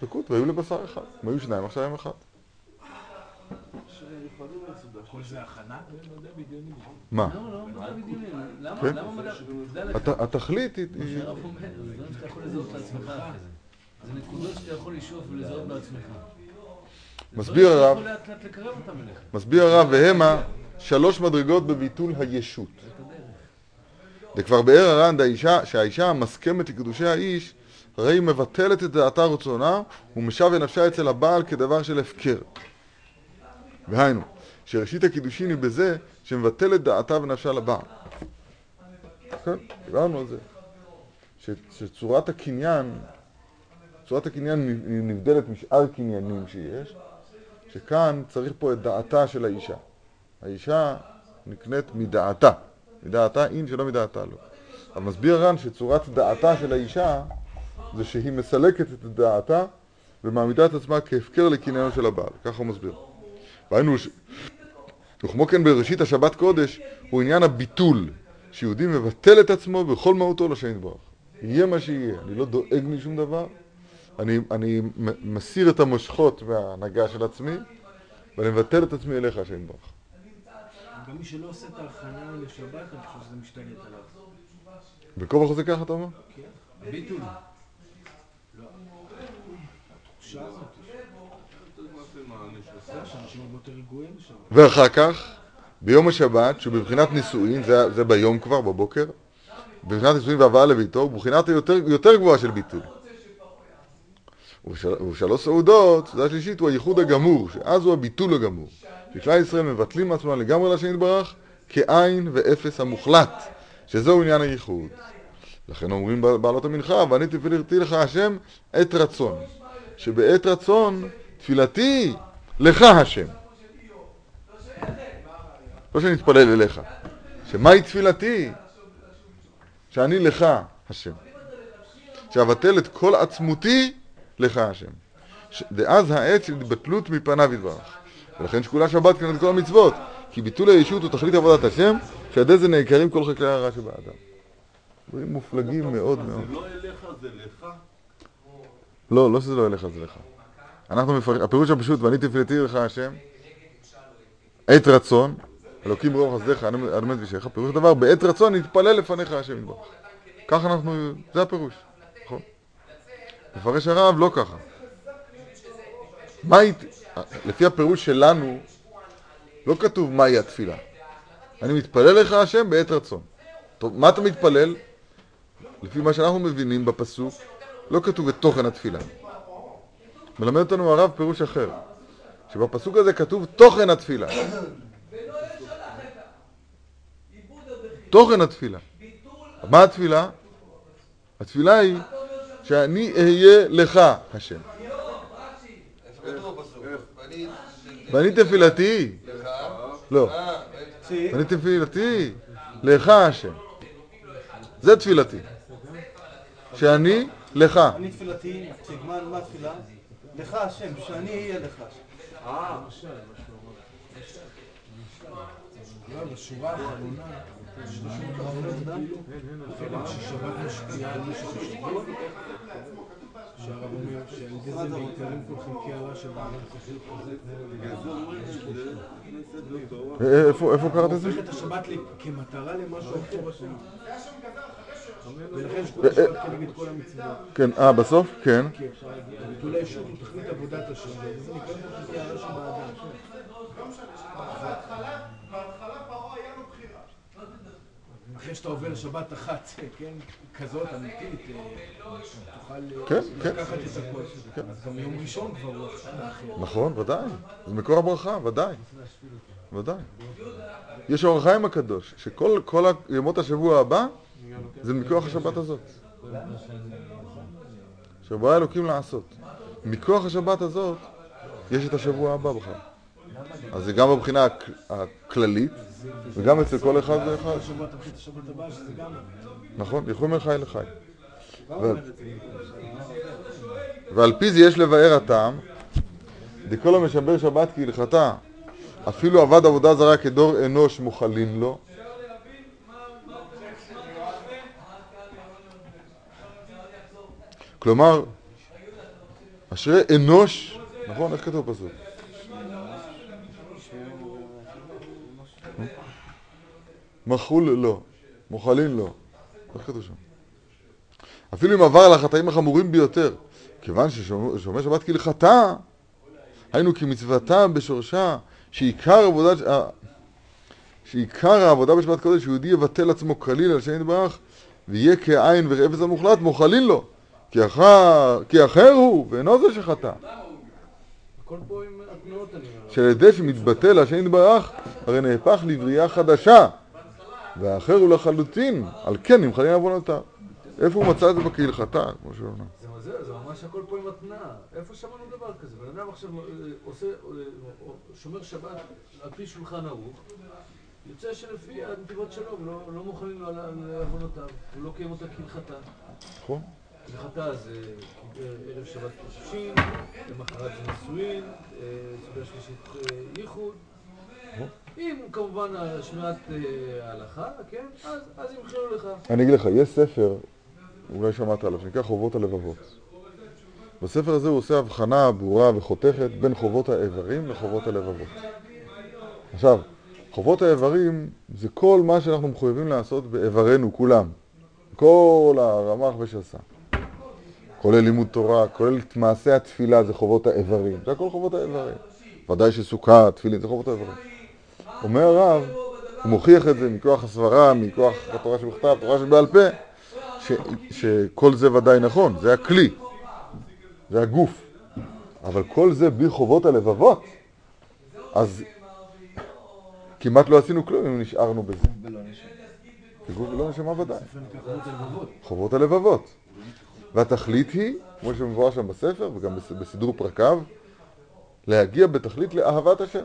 דבקות, והיו לבשר אחד. הם היו שניים, עכשיו הם אחד. כל זה הכנה? מה? לא, לא? כן. התכלית היא... זה נקודות שאתה יכול לשאוף ולזהות בעצמך. זה מסביר הרב. מסביר הרב והמה שלוש מדרגות בביטול הישות. זה כבר באר הר"ן דאישה, שהאישה המסכמת לקדושי האיש, הרי היא מבטלת את דעתה רצונה ומשווה נפשה אצל הבעל כדבר של הפקר. והיינו, שראשית הקידושין היא בזה שמבטלת דעתה ונפשה לבעל. כן, דיברנו על זה. ש, שצורת הקניין, צורת הקניין נבדלת משאר קניינים שיש, שכאן צריך פה את דעתה של האישה. האישה נקנית מדעתה. מדעתה אין שלא מדעתה לא. אבל מסביר רן שצורת דעתה של האישה זה שהיא מסלקת את דעתה ומעמידה את עצמה כהפקר לקניינו של הבעל. ככה הוא מסביר. והיינו, ש... וכמו כן בראשית השבת קודש הוא עניין הביטול, שיהודי מבטל את עצמו בכל מהותו לשם יתברך. יהיה מה שיהיה, אני לא דואג משום דבר, אני, אני מסיר את המושכות מההנהגה של עצמי ואני מבטל את עצמי אליך השם יתברך. גם מי שלא עושה את ההכנה לשבת, אני חושב שזה משתלט עליו. בכל וכל זה ככה אתה אומר? ביטול. התחושה הזאת, יותר. ואחר כך, ביום השבת, שהוא בבחינת נישואין, זה, זה ביום כבר, בבוקר, בבחינת נישואין והבאה לביתו, הוא בבחינת היותר יותר גבוהה של ביטול. ובשלוש סעודות, סעודה שלישית הוא הייחוד הגמור, שאז הוא הביטול הגמור. שכלל ישראל מבטלים עצמם לגמרי לשם יתברך, כעין ואפס המוחלט, שזהו עניין הייחוד. לכן אומרים בעלות המנחה, ואני תפילתי לך השם עת רצון. שבעת רצון תפילתי לך השם. לא שאני אתפלל אליך. שמהי תפילתי? שאני לך השם. שאבטל את כל עצמותי לך השם. דאז העת של התבטלות מפניו יתברך. ולכן שקולה שבת כנגד כל המצוות. כי ביטול הישות הוא תכלית עבודת השם, שעל ידי זה נעקרים כל חלקי הרע שבאדם. דברים מופלגים מאוד מאוד. זה לא אליך, זה לך. לא, לא שזה לא ילך, זה לך. אנחנו מפרש... הפירוש הפשוט, ואני תפילתי לך השם, עת רצון, אלוקים ברוב חסדיך, אדמת וישך, פירוש דבר, בעת רצון נתפלל לפניך השם יתברך. ככה אנחנו, זה הפירוש? מפרש הרב לא ככה. לפי הפירוש שלנו, לא כתוב מהי התפילה. אני מתפלל לך השם בעת רצון. טוב, מה אתה מתפלל? לפי מה שאנחנו מבינים בפסוק, לא כתוב את תוכן התפילה. מלמד אותנו הרב פירוש אחר, שבפסוק הזה כתוב תוכן התפילה. תוכן התפילה. מה התפילה? התפילה היא שאני אהיה לך, השם. ואני תפילתי. לא. ואני תפילתי לך, השם. זה תפילתי. שאני לך. אני תפילתי, מה מה התפילה? לך השם, שאני אהיה לך. אה, בשורה האחרונה, בשורה האחרונה, ששבת משפיעה על משך השבוע, שהרב אומר שעל ידי זה מתקרבים כל חלקי הרע שבעולם אה, איפה קראת את זה? הופך את השבת ל- כמטרה למשהו אחר השם. ולכן יש אה, כנגד כל המצוות. כן, אה, בסוף? כן. כי אפשר להגיד, ביטול הישות הוא תכלית עבודת השם, וזה נקרא חלקי הרע שבאדם. שאתה עובר לשבת אחת, כן, כזאת אמיתית, אה, תוכל אה, כן, כן. לקחת את הכל. אז גם יום ראשון כבר הוא אחר. נכון, ודאי. זה מקור הברכה, ודאי. ודאי. יש אור החיים הקדוש, שכל כל ימות השבוע הבא זה מכוח השבת הזאת. שבא אלוקים לעשות. מכוח השבת הזאת יש את השבוע הבא בכלל. אז זה גם בבחינה הכ- הכללית וגם אצל כל אחד ואחד. נכון, יכולים מחי לחי. ועל- פי זה יש לבאר הטעם, דכל המשבר שבת כהלכתה, אפילו עבד עבודה זרה כדור אנוש מוכלין לו. כלומר, אשרי אנוש, נכון? איך כתוב בפסוק? מחול לו, מוכלין לו. איך כתוב שם? אפילו אם עבר על החטאים החמורים ביותר, כיוון ששומר שבת כהלכתה, היינו כמצוותה בשורשה, שעיקר עבודת, ה- שעיקר העבודה בשבת קודש, שיהודי יבטל עצמו כליל על שם יתברך, ויהיה כעין ורפס המוחלט, מוכלין לו, כי אחר, כי אחר הוא, ואינו זה שחטא. שעל ידי שמתבטל השם יתברך, הרי נהפך לבריאה חדשה, והאחר הוא לחלוטין, על כן נמחלים עוונותיו. איפה הוא מצא את זה בכהלכתה, כמו שהוא אומר? זה זה, זה ממש הכל פה עם התנעה. איפה שמענו דבר כזה? בן אדם עכשיו אה, עושה, אה, שומר שבת על פי שולחן ערוך, יוצא שלפי הנתיבות שלו, לא- לא מוכנים לו על עוונותיו, הוא לא קיים אותה כהלכתה. נכון? כהלכתה זה אה, ערב שבת קידושין, למחרת זה נישואין, אה, סוגיה שלישית אה, ייחוד. אם כמובן שמירת אה, ההלכה, כן, אז ימחילו לך. אני אגיד לך, יש ספר, אולי שמעת עליו, שנקרא חובות הלבבות. בספר הזה הוא עושה הבחנה ברורה וחותכת בין חובות האיברים לחובות הלבבות. עכשיו, חובות האיברים זה כל מה שאנחנו מחויבים לעשות באיברנו, כולם. כל הרמ"ח ושס"ה. כולל לימוד תורה, כולל את מעשה התפילה, זה חובות האיברים. זה הכל חובות האיברים. ודאי שסוכה, תפילין, זה חובות האיברים. אומר הרב, הוא מוכיח את זה מכוח הסברה, מכוח התורה שבכתב, תורה שבעל פה, ש, שכל זה ודאי נכון, זה הכלי, זה הגוף. אבל כל זה בלי חובות הלבבות, אז כמעט לא עשינו כלום אם נשארנו בזה. כי גוף ולא נשמה ודאי. חובות הלבבות. והתכלית היא, כמו שמבואר שם בספר וגם בס- בסידור פרקיו, להגיע בתכלית לאהבת השם.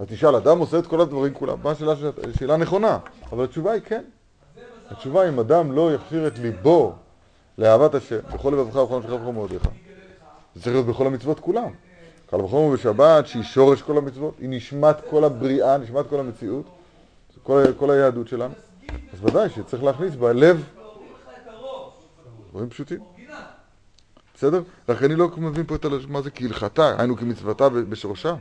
ותשאל, אדם עושה את כל הדברים כולם. מה השאלה, שאלה נכונה, אבל התשובה היא כן. התשובה היא, אם אדם לא יכשיר את ליבו לאהבת השם, בכל לבבך ובכל נפשך ובכל מאודיך, זה צריך להיות בכל המצוות כולם. קל וחומר בשבת, שהיא שורש כל המצוות, היא נשמת כל הבריאה, נשמת כל המציאות, כל, כל היהדות שלנו. אז ודאי שצריך להכניס בלב דברים פשוטים. בסדר? רק אני לא מבין פה את מה זה כהלכתה, היינו כמצוותה בשורשה.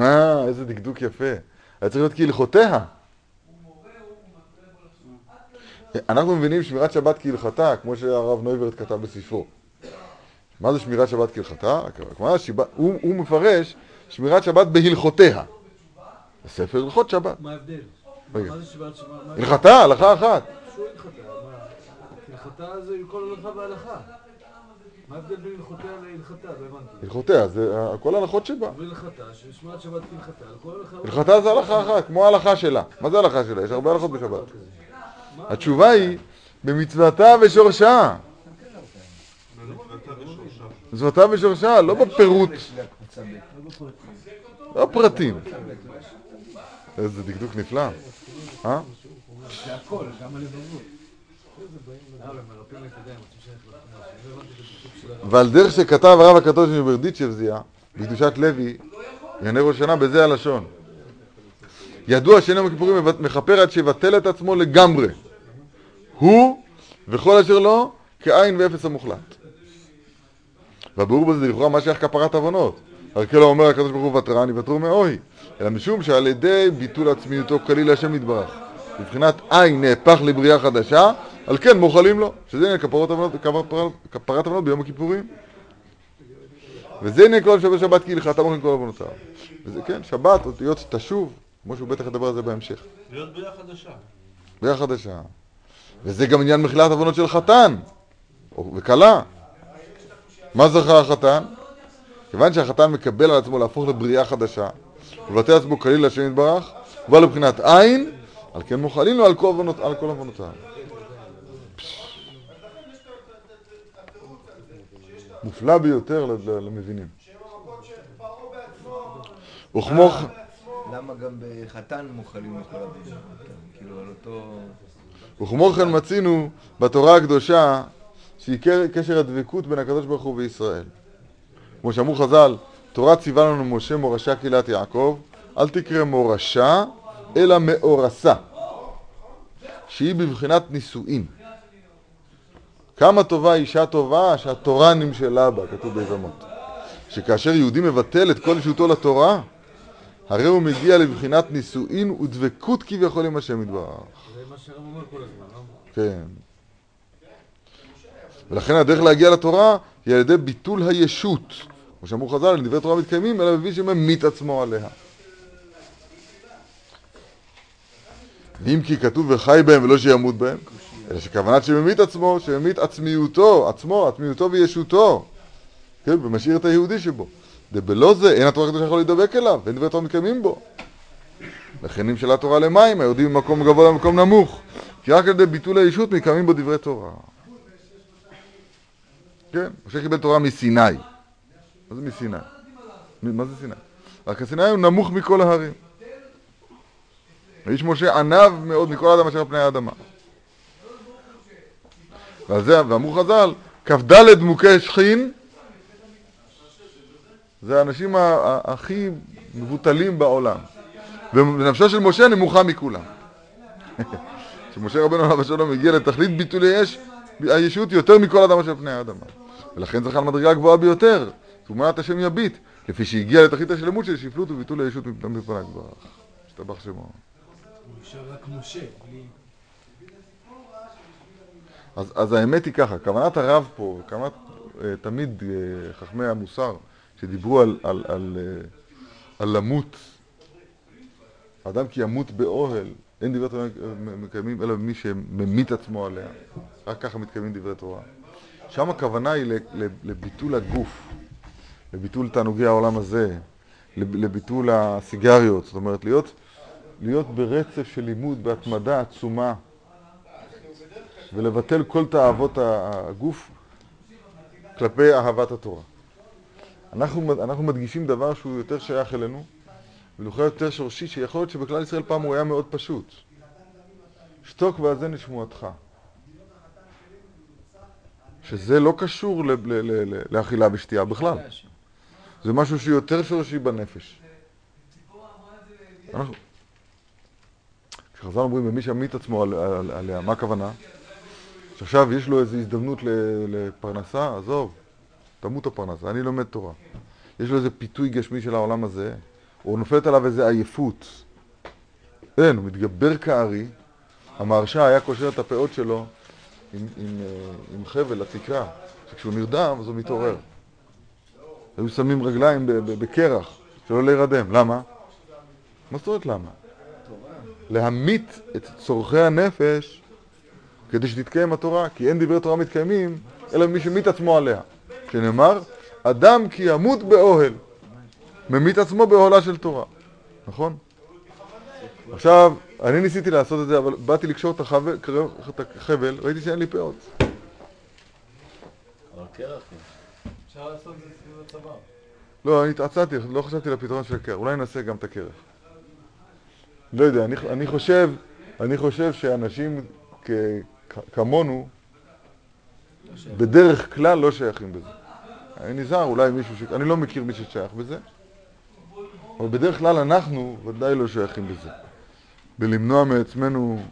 אה, איזה דקדוק יפה. היה צריך להיות כהלכותיה. אנחנו מבינים שמירת שבת כהלכתה, כמו שהרב נויברט כתב בספרו. מה זה שמירת שבת כהלכתה? כלומר, הוא, הוא מפרש שמירת שבת בהלכותיה. בספר הלכות שבת. מה ההבדל? רגע. הלכתה, הלכה אחת. הלכתה זה כל הלכה והלכה. מה ההבדל בין הלכותיה להלכתה? לא הבנתי. הלכותיה, זה כל ההלכות שבה. והלכתה, ששמירת שבת כהלכתה. הלכתה זה הלכה אחת, כמו ההלכה שלה. מה זה הלכה שלה? יש הרבה הלכות בשבת. התשובה היא, במצוותה ושורשה. במצוותה ושורשה. מצוותה ושורשה, לא בפירוט, לא פרטים. איזה דקדוק נפלא. אה? זה הכל, גם הלבבות. ועל דרך שכתב הרב הקדוש מברדיצ'ב זיעה, בקדושת לוי, ענייני ראש השנה בזה הלשון. ידוע שאין יום הכיפורים מכפר עד שיבטל את עצמו לגמרי. הוא וכל אשר לו כאין ואפס המוחלט. והבירור בזה זה לכאורה מה שייך כפרת עוונות. הרי כאילו אומר הקדוש ברוך הוא ותרן יוותרו מאוהי. אלא משום שעל ידי ביטול עצמיותו כליל השם יתברך. מבחינת עין נהפך לבריאה חדשה, על כן מוחלים לו. שזה עניין כפרות עוונות, כפר- כפרת עוונות ביום הכיפורים. וזה עניין כל שבת שבת כהלכתה מוכן כל עוונותיו. וזה כן, שבת, אותיות תשוב, כמו שהוא בטח ידבר על זה בהמשך. להיות בריאה חדשה. בריאה חדשה. וזה גם עניין מחילת עוונות של חתן וכלה. מה זכה החתן? כיוון שהחתן מקבל על עצמו להפוך לבריאה חדשה, ולבטא עצמו כליל להשם יתברך, הוא בא לבחינת עין, על כן מוחלים לו על כל עוונותיו. מופלא ביותר למבינים. וכמו כן- למה גם בחתן מוכלים לכל הבנים? כאילו על אותו... וכמו כן מצינו בתורה הקדושה שהיא קשר הדבקות בין הקדוש ברוך הוא וישראל. כמו שאמרו חז"ל, תורה ציווה לנו משה מורשה קהילת יעקב, אל תקרא מורשה, אלא מאורסה, שהיא בבחינת נישואין. כמה טובה אישה טובה שהתורה נמשלה בה, כתוב ביזמות. שכאשר יהודי מבטל את כל אישותו לתורה, הרי הוא מגיע לבחינת נישואין ודבקות כביכול עם השם יתברך. זה מה שהרב אומר כל הזמן, לא? כן. ולכן הדרך להגיע לתורה היא על ידי ביטול הישות. כמו שאמרו חז"ל, דברי תורה מתקיימים, אלא מביא שממית עצמו עליה. ואם כי כתוב וחי בהם ולא שימות בהם, אלא שכוונת שממית עצמו, שממית עצמיותו, עצמו, עצמיותו וישותו. כן, ומשאיר את היהודי שבו. דבלא זה, אין התורה הקדושה יכול להידבק אליו, ואין דברי תורה מתקיימים בו. לכן נמשלה תורה למים, היורדים ממקום גבוה למקום נמוך. כי רק על ידי ביטול הישות מקיימים בו דברי תורה. כן, משה קיבל תורה מסיני. מה זה מסיני? מה זה סיני? רק הסיני הוא נמוך מכל ההרים. האיש משה ענב מאוד מכל האדם אשר על פני האדמה. ועל ואמרו חז"ל, כ"ד מוכי שכין זה האנשים הכי מבוטלים בעולם. ונפשו של משה נמוכה מכולם. שמשה רבנו עליו השלום הגיע לתכלית ביטול היש, הישות יותר מכל אדם אשר פני האדמה. ולכן זכה למדרגה הגבוהה ביותר, תרומת השם יביט, לפי שהגיע לתכלית השלמות של שפלות וביטול הישות מפני הגבוהה. השתבח שמו. בלי... אז, אז האמת היא ככה, כוונת הרב פה, כוונת אה, תמיד אה, חכמי המוסר, שדיברו על, על, על, אה, על למות, אדם כי ימות באוהל, אין דברי תורה מקיימים אלא מי שממית עצמו עליה, רק ככה מתקיימים דברי תורה. שם הכוונה היא לביטול הגוף, לביטול תענוגי העולם הזה, לב- לביטול הסיגריות, זאת אומרת להיות, להיות ברצף של לימוד, בהתמדה עצומה. ולבטל כל תאוות הגוף כלפי אהבת התורה. אנחנו, אנחנו מדגישים דבר שהוא יותר שייך אלינו, ולכאורה יותר שורשי, שיכול להיות שבכלל ישראל פעם הוא היה מאוד פשוט. שתוק ואזן לשמועתך. שזה לא קשור לאכילה ושתייה בכלל. זה משהו שיותר שורשי בנפש. אנחנו... כשחז"ל אומרים במי שמית עצמו על, על, עליה, מה הכוונה? שעכשיו יש לו איזו הזדמנות לפרנסה, עזוב, תמות הפרנסה, אני לומד תורה. יש לו איזה פיתוי גשמי של העולם הזה, או נופלת עליו איזה עייפות. אין, הוא מתגבר כארי, המהרשע היה קושר את הפאות שלו עם, עם, אה, עם חבל לתקרה, שכשהוא נרדם אז הוא מתעורר. היו שמים רגליים בקרח, שלא להירדם. למה? מה זאת אומרת למה? להמית את צורכי הנפש כדי שתתקיים התורה, כי אין דברי תורה מתקיימים, אלא מי שמית עצמו עליה. שנאמר, אדם כי ימות באוהל, ממית עצמו באוהלה של תורה. נכון? עכשיו, אני ניסיתי לעשות את זה, אבל באתי לקשור את החבל, את החבל ראיתי שאין לי פאות. אפשר לעשות את זה סביב הצוואר. לא, אני התעצתי, לא חשבתי לפתרון של הקרח. אולי נעשה גם את הקרח. לא יודע, אני, אני חושב, אני חושב שאנשים כ, כ, כמונו, בדרך כלל לא שייכים בזה. אני נזהר, אולי מישהו ש... אני לא מכיר מי ששייך בזה, אבל בדרך כלל אנחנו ודאי לא שייכים בזה. בלמנוע מעצמנו...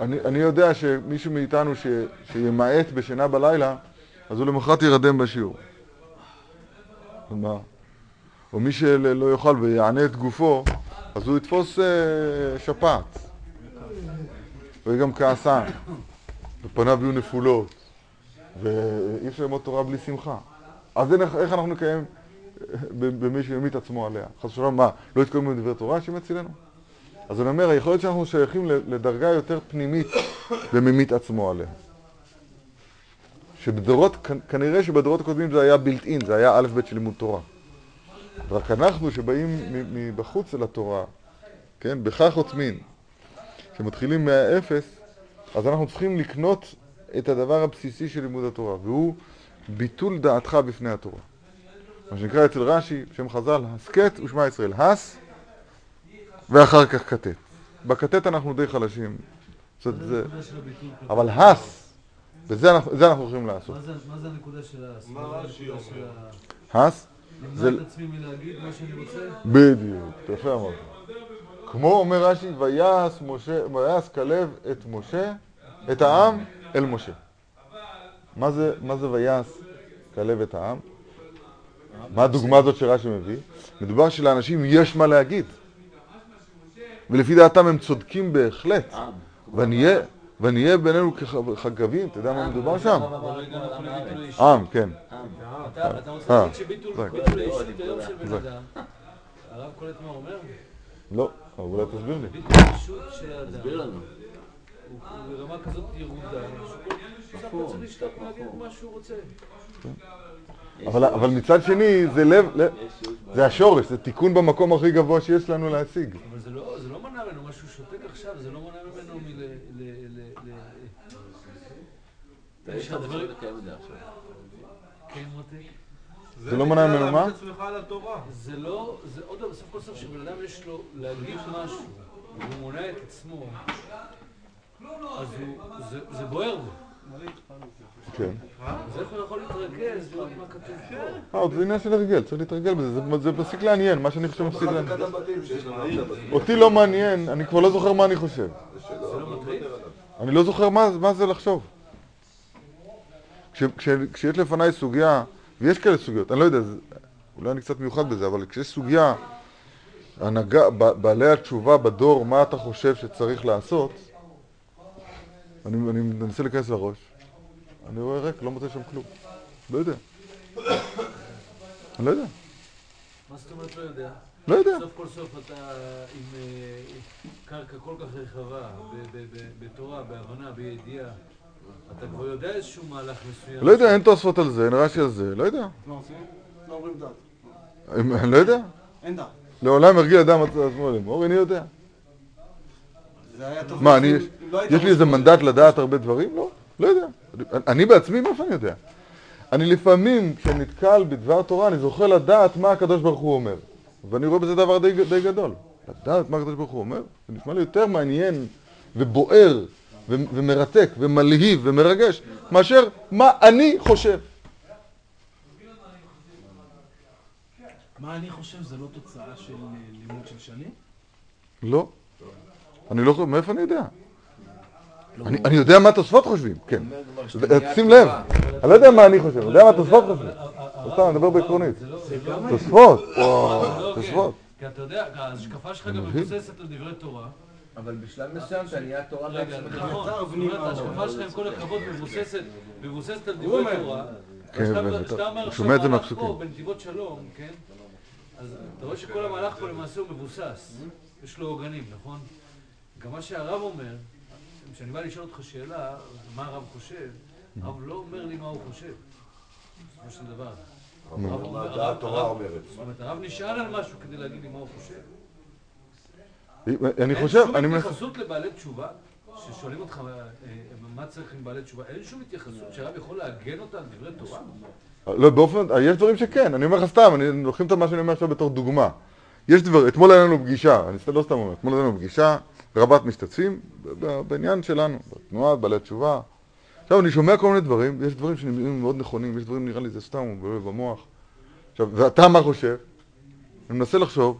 אני. אני, יודע שמישהו מאיתנו ש, שימעט בשינה בלילה, אז הוא למחרת ירדם בשיעור. מה? או מי שלא יאכל ויענה את גופו, אז הוא יתפוס אה, שפעת. ויהיה גם כעסן, ופניו יהיו נפולות, ואי אפשר ללמוד תורה בלי שמחה. אז איך אנחנו נקיים אה, במי שממית עצמו עליה? חס ושלום, מה, לא יתקיימו בדברי תורה שימצילנו? אז אני אומר, יכול להיות שאנחנו שייכים לדרגה יותר פנימית בממית עצמו עליה. שבדורות, כנראה שבדורות הקודמים זה היה בילט אין, זה היה א' ב' של לימוד תורה. רק אנחנו שבאים מבחוץ אל התורה, כן, בכך עוצמין, שמתחילים מהאפס, אז אנחנו צריכים לקנות את הדבר הבסיסי של לימוד התורה, והוא ביטול דעתך בפני התורה. מה שנקרא אצל רש"י, שם חז"ל, הסכת ושמע ישראל, הס ואחר כך כתת. בכתת אנחנו די חלשים, זאת, זה, אבל הס, וזה אנחנו, זה אנחנו יכולים לעשות. מה זה- מה זה הנקודה של ה... מה רש"י אומר? הס, למנוע את עצמי מלהגיד מה שאני רוצה? בדיוק, יפה אמרת. כמו אומר רש"י, ויעש משה, ויעש כלב את משה, את העם אל משה. מה זה, מה זה ויעש כלב את העם? מה הדוגמה הזאת שרש"י מביא? מדובר שלאנשים יש מה להגיד. ולפי דעתם הם צודקים בהחלט. עם. ונהיה, ונהיה בינינו כחגבים, אתה יודע מה מדובר שם? עם, כן. אתה רוצה אה, להגיד שביטול זה. ביטול האישיות היום של בן. אדם, הרב קולט מה אומר? לא, אבל אולי תסביר לי. ביטול האישות של האדם. הוא ברמה כזאת ירודה, שהוא צריך לשתוק ולהגיד מה שהוא רוצה. אבל, אבל מצד שני, זה לב, זה השורש, זה תיקון במקום הכי גבוה שיש לנו להשיג. אבל זה לא, זה לא מנע ממנו, מה שהוא שותק עכשיו, זה לא מנע ממנו מל... ל... ל... ל... יש לך אפשרות לקיים את זה. כן, לא מנע ממנו מה? זה לא, זה עוד סוף כל סוף שבן אדם יש לו להגיד משהו, והוא מונע את עצמו, אז זה, זה בוער בו. כן. אז איך הוא יכול להתרכז ולראות מה כתוב פה? אה, זה עניין של הרגל, צריך להתרגל בזה, זה, מפסיק לעניין, מה שאני חושב מפסיק לעניין. אותי לא מעניין, אני כבר לא זוכר מה אני חושב. זה לא מטריד? אני לא זוכר מה, מה זה לחשוב. כש, כש, כשיש לפניי סוגיה, ויש כאלה סוגיות, אני לא יודע, אולי אני קצת מיוחד בזה, אבל כשיש סוגיה, הנהגה, בעלי התשובה בדור, מה אתה חושב שצריך לעשות, אני, אני מנסה להיכנס לראש, אני רואה ריק, לא מוצא שם כלום. לא יודע. אני לא יודע. מה זאת אומרת לא יודע? לא יודע. סוף כל סוף אתה עם אה, קרקע כל כך רחבה, בתורה, בהבנה, בידיעה, אתה כבר יודע איזשהו מהלך מסוים. לא יודע, אין תוספות על זה, אין רש"י על זה, לא יודע. לא עושים? לא אומרים דת. אני לא יודע. אין דת. לעולם ירגיל אדם עצמו לאמור, אני יודע. מה, אני, לא יש לי איזה מנדט לדעת הרבה דברים? לא, לא יודע. אני- בעצמי, מאיפה אני יודע? אני לפעמים, כשאני נתקל בדבר תורה, אני זוכה לדעת מה הקדוש ברוך הוא אומר. ואני רואה בזה דבר די, די גדול. לדעת מה הקדוש ברוך הוא אומר, זה נשמע לי יותר מעניין ובוער ומרתק ומלהיב ומרגש, מאשר מה אני חושב. מה אני חושב זה לא תוצאה של אה, לימוד של שנים? לא. אני לא חושב, מאיפה אני יודע? לא, אני יודע מה תוספות חושבים, כן. שים לב. אני לא יודע מה אני חושב, אני יודע מה תוספות חושבים. סתם, אני מדבר בעקרונית. תוספות. תוספות. כי אתה יודע, ההשקפה שלך גם. מבוססת על דברי תורה. אבל בשלב מסוים אתה נהיה תורה בעצמך. נכון, זאת אומרת, ההשקפה שלך עם כל הכבוד מבוססת, מבוססת על דברי. תורה. כן, כשאתה- אומר את זה מהפסוקים. בנתיבות שלום, כן? אז אתה רואה שכל המהלך פה למעשה הוא מבוסס. יש לו עוגנים, נכון? גם מה שהרב אומר, כשאני בא לשאול אותך שאלה, מה הרב חושב, הרב לא אומר לי מה הוא חושב. בסופו של דבר. הרב מה אומר- דעת הרב- תורה הרב- אומרת. זאת אומרת, הרב נשאל על משהו כדי להגיד לי מה הוא חושב. אני אין חושב, שום אני מנסה... התייחסות לבעלי תשובה, ששואלים אותך אה, מה צריך עם בעלי תשובה, אין שום התייחסות שהרב יכול לעגן אותה על דברי תורה? לא, באופן, יש דברים שכן, אני אומר לך סתם, אני לוקחים את מה שאני אומר עכשיו בתור דוגמה. יש דבר, אתמול היה לנו פגישה, אני סתם- לא סתם אומר, אתמול היה לנו פגישה, רבת משתתפים, בעניין שלנו, בתנועה, בעלי תשובה. עכשיו, אני שומע כל מיני דברים, יש דברים שנראים מאוד נכונים, יש דברים, נראה לי, זה סתם, הוא במוח. עכשיו, ואתה מה חושב? אני מנסה לחשוב,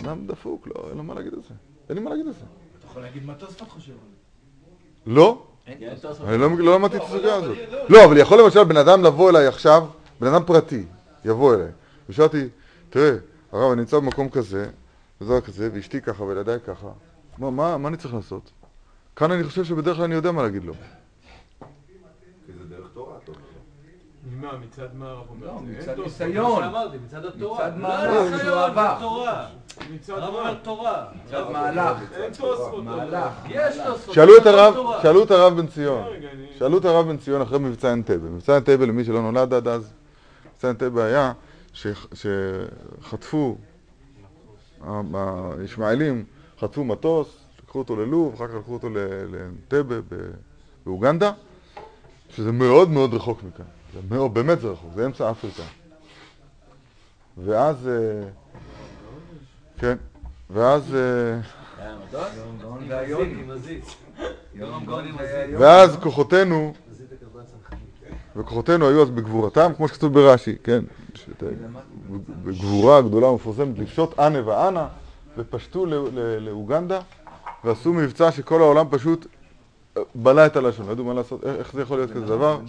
אדם דפוק, לא, אין לו מה להגיד על זה. אין לי מה להגיד על זה. אתה יכול להגיד מה תוספות חושב על זה. לא. אני לא, לא למדתי את הסוגיה הזאת. לא, אבל יכול למשל בן אדם לבוא אליי עכשיו, בן אדם פרטי, יבוא אליי, ושאלתי, תראה, הרב, אני נמצא במקום כזה, וזה כזה, ואשתי ככה, וילדיי ככה, מה, מה, מה אני צריך לעשות? כאן אני חושב שבדרך כלל אני יודע מה להגיד לו. כי זה דרך תורה, אתה אומר. ממה, מצד מה הרב אומר? לא, מצד. ניסיון. מה מצד התורה. מצד לא, מהלך ניסיון, שהוא עבר. מצד הרב מה? אומר תורה. מצד מהלך. אין תוספות. מהלך. יש תוספות. שאלו את הרב. שאלו את הרב בן ציון, שאלו את הרב בן ציון אחרי מבצע אנטבה. מבצע אנטבה, למי שלא נולד עד אז, מבצע אנטבה היה ש- שחטפו, הישמעאלים חטפו מטוס, לקחו אותו ללוב, אחר כך לקחו אותו לאנטבה באוגנדה, שזה מאוד מאוד רחוק מכאן. זה מאוד, באמת זה רחוק, זה אמצע אפריקה. ואז, אה, כן, ואז... אה. ואז כוחותינו. וכוחותינו היו אז בגבורתם, כמו שכתוב ברש"י, כן, בגבורה גדולה ומפורסמת, לפשוט אנה ואנה, ופשטו לאוגנדה, ועשו מבצע שכל העולם פשוט אה, בלע את הלשון, לא ידעו מה לעשות, איך זה יכול להיות כזה דבר?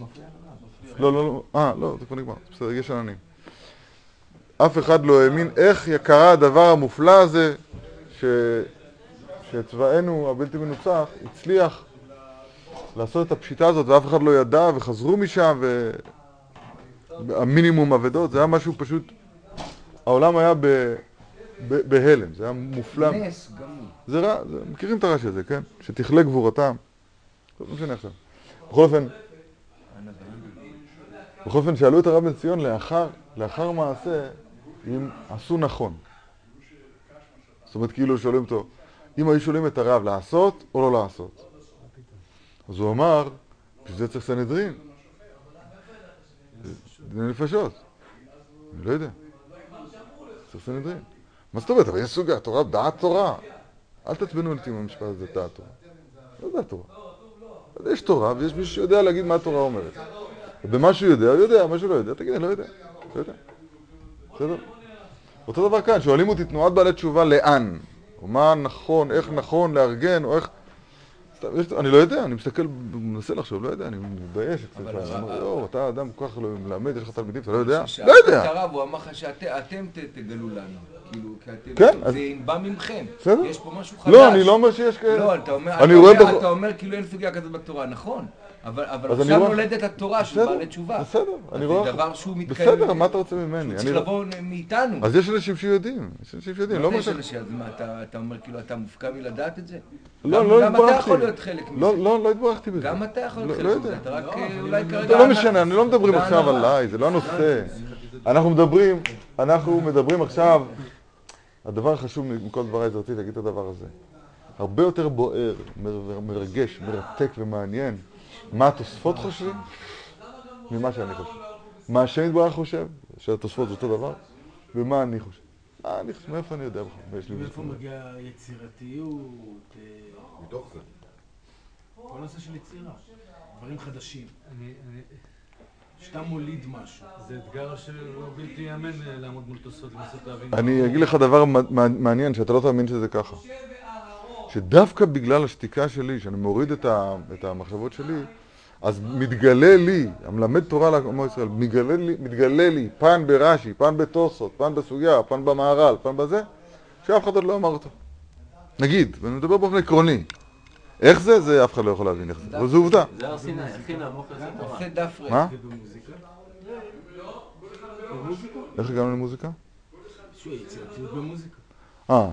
לא, לא, לא, אה, לא, זה כבר נגמר, בסדר, יש עננים. אף אחד לא האמין איך קרה הדבר המופלא הזה, ש... שצבאנו הבלתי מנוצח הצליח לעשות את הפשיטה הזאת ואף אחד לא ידע וחזרו משם והמינימום אבדות, זה היה משהו פשוט, העולם היה ב... ב... בהלם, זה היה מופלא, נס גמור. זה רע, זה... מכירים את הרש"י הזה, כן? שתכלה גבורתם, לא משנה עכשיו. בכל אופן, בכל אופן שאלו את הרב בן ציון לאחר, לאחר מעשה אם עשו נכון. זאת אומרת כאילו שואלים אותו, אם היו שואלים את הרב לעשות או לא לעשות. אז הוא אמר, בשביל זה צריך סנהדרין. דיני נפשות. אני לא יודע. צריך סנהדרין. מה זאת אומרת? אבל יש סוגיה, תורה, דעת תורה. אל תעצבנו אותי עם המשפט הזה, דעת תורה. לא דעת תורה. יש תורה, ויש מישהו שיודע להגיד מה התורה אומרת. ובמה שהוא יודע, הוא יודע, מה שהוא לא יודע, תגיד, אני לא יודע. לא יודע. בסדר? אותו דבר כאן, שואלים אותי תנועת בעלי תשובה לאן? או מה נכון, איך נכון לארגן, או איך... אני לא יודע, אני מסתכל, מנסה לחשוב, לא יודע, אני מתבייש קצת. אבל יואו, אתה אדם כל כך לא מלמד, יש לך תלמידים, אתה לא יודע? לא יודע. הרב, הוא אמר לך שאתם תגלו לנו. כאילו. כן, זה בא מכם. בסדר. יש פה משהו חדש. לא, אני לא אומר שיש כאלה. לא, אתה אומר כאילו אין סוגיה כזאת בתורה, נכון. אבל, אבל עכשיו רואה- נולדת התורה של בסדר, בעלי תשובה. בסדר, אני רואה... זה דבר שהוא מתקיים. בסדר, מה אתה רוצה ממני? צריך לא- לבוא מאיתנו. אז יש אנשים שיודעים, יש אנשים שיודעים, לא. יש אנשים, אז מה, אתה- אתה אומר כאילו אתה מופקע מלדעת את זה? לא, גם- לא גם אתה התברכתי. יכול להיות חלק מזה. לא, לא, לא התברכתי בזה. גם אתה יכול להיות לא- חלק לא מזה. אתה רק לא, אה, אולי כרגע... זה לא. משנה, אני לא מדברים עכשיו. עליי, זה לא הנושא. אנחנו מדברים, אנחנו מדברים עכשיו, הדבר החשוב מכל דבריי זה רציתי להגיד את הדבר הזה. הרבה יותר בוער, מר- מרגש, מרתק ומעניין מה התוספות חושבים ממה שאני חושב. מה השם יתברך חושב, שהתוספות זה אותו דבר, ומה אני חושב. מה אני חושב, מאיפה אני יודע בכלל? מאיפה? מגיעה יצירתיות, אה, מתוך זה. כל הנושא של יצירה, דברים חדשים. אני- אני- שאתה מוליד משהו. זה אתגר שהוא בלתי ייאמן אה, לעמוד מול תוספות ולנסות להבין. אני אגיד לך דבר מעניין, שאתה לא תאמין שזה ככה. שדווקא בגלל השתיקה שלי, שאני מוריד את המחשבות שלי, אז מתגלה לי, המלמד תורה לעמו ישראל, מתגלה לי, מתגלה לי פן ברש"י, פן בתוספות, פן בסוגיה, פן במהר"ל, פן בזה, שאף אחד עוד לא אמר אותו. נגיד, ואני מדבר באופן עקרוני. איך זה? זה אף אחד לא יכול להבין איך זה. אבל זו עובדה. זה הר סיני, הכי נמוך לזה תורה. עושה דף ריק. מה? איך הגענו למוזיקה? אה,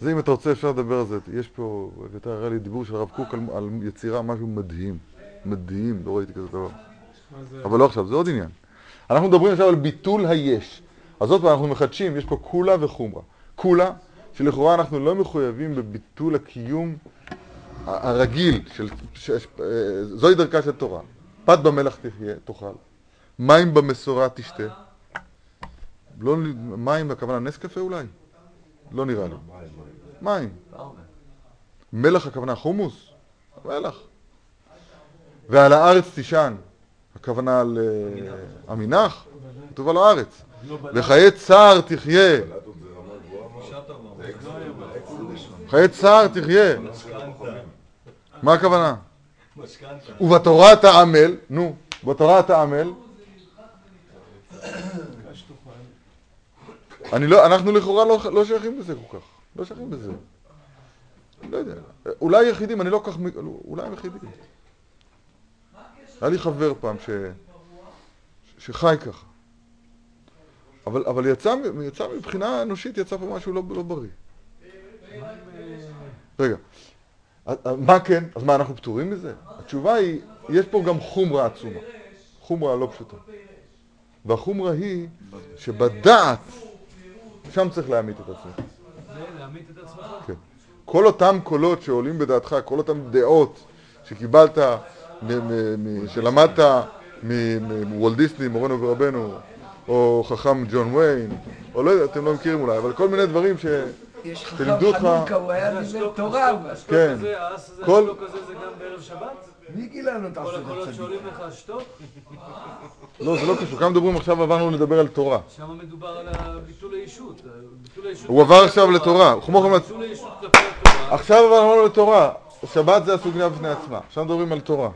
זה אם אתה רוצה אפשר לדבר על זה. יש פה, אתה הראה לי דיבור של הרב קוק על, על יצירה, משהו מדהים. מדהים, לא ראיתי כזה דבר. אבל לא עכשיו, זה עוד עניין. אנחנו מדברים עכשיו על ביטול היש. אז עוד פעם, אנחנו מחדשים, יש פה קולה וחומרה. קולה, שלכאורה אנחנו לא מחויבים בביטול הקיום הרגיל, של, ש, ש, אה, זוהי דרכה של תורה. פת במלח תחיה, תאכל. מים במשורה תשתה. לא, מים, הכוונה נס קפה אולי? לא נראה לי. מים. מלח הכוונה חומוס? מלח. ועל הארץ תישן, הכוונה על המנח, כתוב על הארץ. וחיי צער תחיה, חיי צער תחיה. מה הכוונה? ובתורה תעמל, נו, בתורה תעמל. אני לא, אנחנו לכאורה לא, לא שייכים בזה כל כך, לא שייכים בזה. לא יודע, אולי יחידים, אני לא כל כך, אולי הם יחידים. היה לי חבר פעם ש... שחי ככה. אבל, אבל יצא, יצא מבחינה אנושית, יצא פה משהו לא, לא בריא. רגע, מה כן? אז מה, אנחנו פטורים מזה? התשובה היא, יש פה גם חומרה עצומה. חומרה לא פשוטה. והחומרה היא שבדעת, שם צריך להמית את עצמך. את עצמך. כן. כל אותם קולות שעולים בדעתך, כל אותן דעות שקיבלת, שלמדת מוולט דיסני, מורנו ורבנו, או חכם ג'ון ויין, או לא יודע, אתם לא מכירים אולי, אבל כל מיני דברים ש... יש חכם חנוכה, הוא היה דיבר תורה. כן. כל- השטוק הזה זה גם בערב שבת? מי גילה לנו את כל הסדר הקולות צדיק? שעולים לך השטוק? לא, זה לא קשור. כמה מדברים עכשיו, עברנו לדבר על תורה. שם מדובר על ביטול הישות. הישות הוא עבר עכשיו לתורה. ביטול הישות כלפי התורה. עכשיו עברנו לתורה. שבת זה הסוגיה בפני עצמה. עכשיו מדברים על תורה.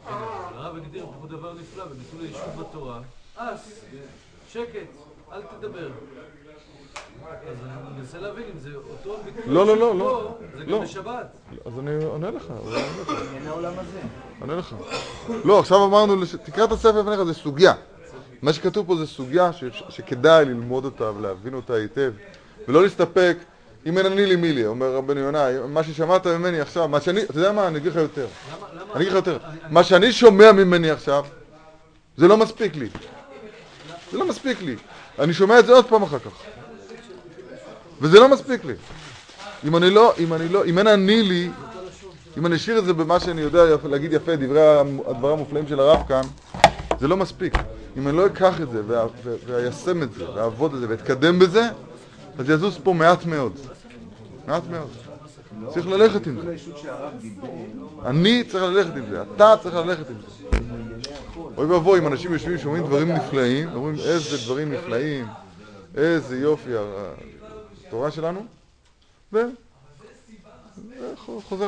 הרב הגדיר פה דבר נפלא בביטול הישות בתורה. אס, שקט, אל תדבר. אז אני מנסה להבין אם זה אותו ביטול לא, לא, לא, לא. זה לא. גם בשבת. אז אני עונה לך, אני עונה לך. אין העולם הזה. עונה לך. לא, עכשיו אמרנו, תקרא את הספר לפניך, זה סוגיה. מה שכתוב פה זה סוגיה שכדאי ללמוד אותה ולהבין אותה היטב, ולא להסתפק, אם אין אני לי מי לי, אומר רבנו יונה, מה ששמעת ממני עכשיו, מה שאני, אתה יודע מה, אני אגיד לך יותר. אני אגיד לך יותר. מה שאני שומע ממני עכשיו, זה לא מספיק לי. זה לא מספיק לי. אני שומע את זה עוד פעם אחר כך. וזה לא מספיק לי. אם אני לא, אם אני לא, אם אין אני לי, אם אני אשאיר את זה במה שאני יודע להגיד יפה, דברי הדברים המופלאים של הרב כאן, זה לא מספיק. אם אני לא אקח את זה ואיישם את זה, ואעבוד את זה, ואתקדם בזה, אז יזוז פה מעט מאוד. מעט מאוד. צריך ללכת עם זה. אני צריך ללכת עם זה, אתה צריך ללכת עם זה. אוי ואבוי אם אנשים יושבים שומעים דברים נפלאים, אומרים איזה דברים נפלאים, איזה יופי התורה שלנו. וחוזר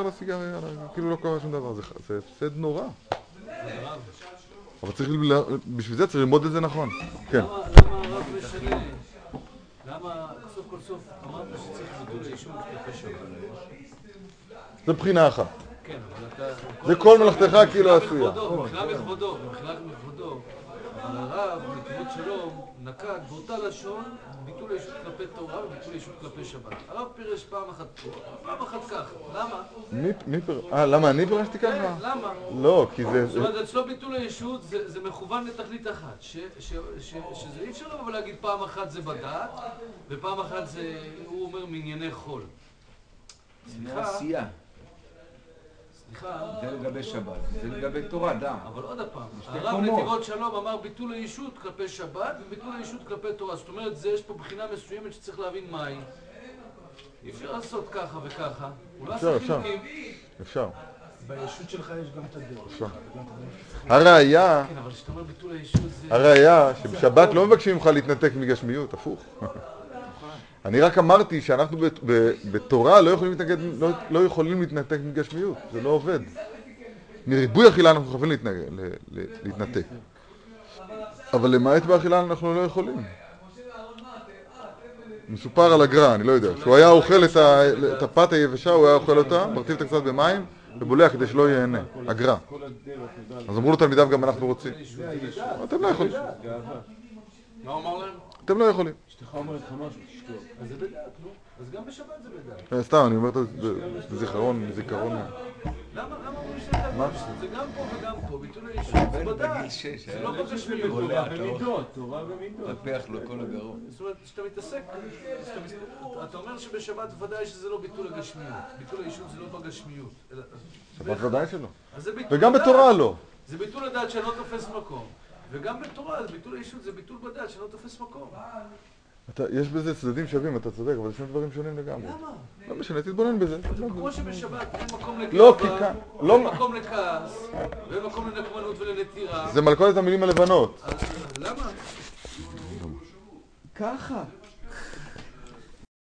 לסיגריה, כאילו לא קרה שום דבר, זה- הפסד נורא. אבל צריך, בשביל זה צריך ללמוד את זה נכון. כן. למה הרב משנה? למה כל סוף אמרת שצריך ביטול הישות כלפי שבת? זה בחינה אחת. כן, אבל אתה... זה כל מלאכתך כאילו עשויה. בכבודו, מכבודו, במחילה מכבודו. אבל הרב, נתיבות שלום, נקט באותה לשון ביטול הישות כלפי תורה וביטול הישות כלפי שבת. הרב פירש פעם אחת פה, פעם אחת ככה. למה? מי- מי פר... אה, למה אני פירשתי כן, ככה? למה? לא, כי זה... זאת אומרת, אצלו ביטול הישות זה, זה מכוון לתכלית אחת, ש, ש, ש, שזה אי אפשר לבוא ולהגיד פעם אחת זה בדעת, ופעם אחת זה, הוא אומר, מענייני חול. סליחה, זה לגבי שבת, זה לגבי תורה, דע. אבל עוד פעם, הרב. נתיבות שלום אמר ביטול הישות כלפי שבת וביטול הישות כלפי תורה. זאת אומרת, זה, יש פה בחינה מסוימת שצריך להבין מהי. אי אפשר לעשות ככה וככה. הוא לא אפשר, עשה אפשר. חילוקים. אפשר. בישות שלך יש גם את הדרך. עכשיו, הראיה, כן, אבל כשאתה אומר ביטול הישות זה... הראיה שבשבת לא מבקשים ממך להתנתק מגשמיות, הפוך. אני רק אמרתי שאנחנו בתורה לא יכולים להתנגד, לא, לא יכולים להתנתק מגשמיות, זה לא עובד. מריבוי אכילה אנחנו חייבים להתנתק. אבל למעט באכילה אנחנו לא יכולים. מסופר על הגר"א, אני לא יודע, שהוא היה אוכל את הפת היבשה, הוא היה אוכל אותה, מרטיב אותה קצת במים ובולע כדי שלא ייהנה, הגר"א. כל הדרך, תודה. אז אמרו לו תלמידיו גם אנחנו רוצים. אתם לא יכולים. מה הוא אמר להם? אתם לא יכולים. אשתך אומרת לך משהו. אז זה בדעת, נו. אז גם בשבת זה בדעת. אה, סתם, אני אומר את זה בזיכרון, בזיכרון. למה? אומרים שזה דעת? זה גם פה וגם פה, ביטול הישות זה בדעת. זה היה לא בגשמיות. רואה, במידות, תורה במידות. מפח לו כל הגרון. זאת אומרת, כשאתה מתעסק, אתה אומר שבשבת ודאי שזה לא ביטול הגשמיות. ביטול הישות זה לא בגשמיות. שבת ודאי שלא. וגם. בתורה לא. זה ביטול הדעת שלא תופס מקום. וגם בתורה, ביטול הישות זה ביטול בדעת שלא תופס מקום. אתה, יש בזה צדדים שווים, אתה צודק, אבל זה שני דברים שונים לגמרי. למה? לא משנה, תתבונן בזה. כמו שבשבת אין מקום לא, לגאווה, כי כאן- לא- אין מקום לכעס, ואין מקום לנקמנות ולנטירה. זה מלכודת המילים הלבנות. למה? ככה.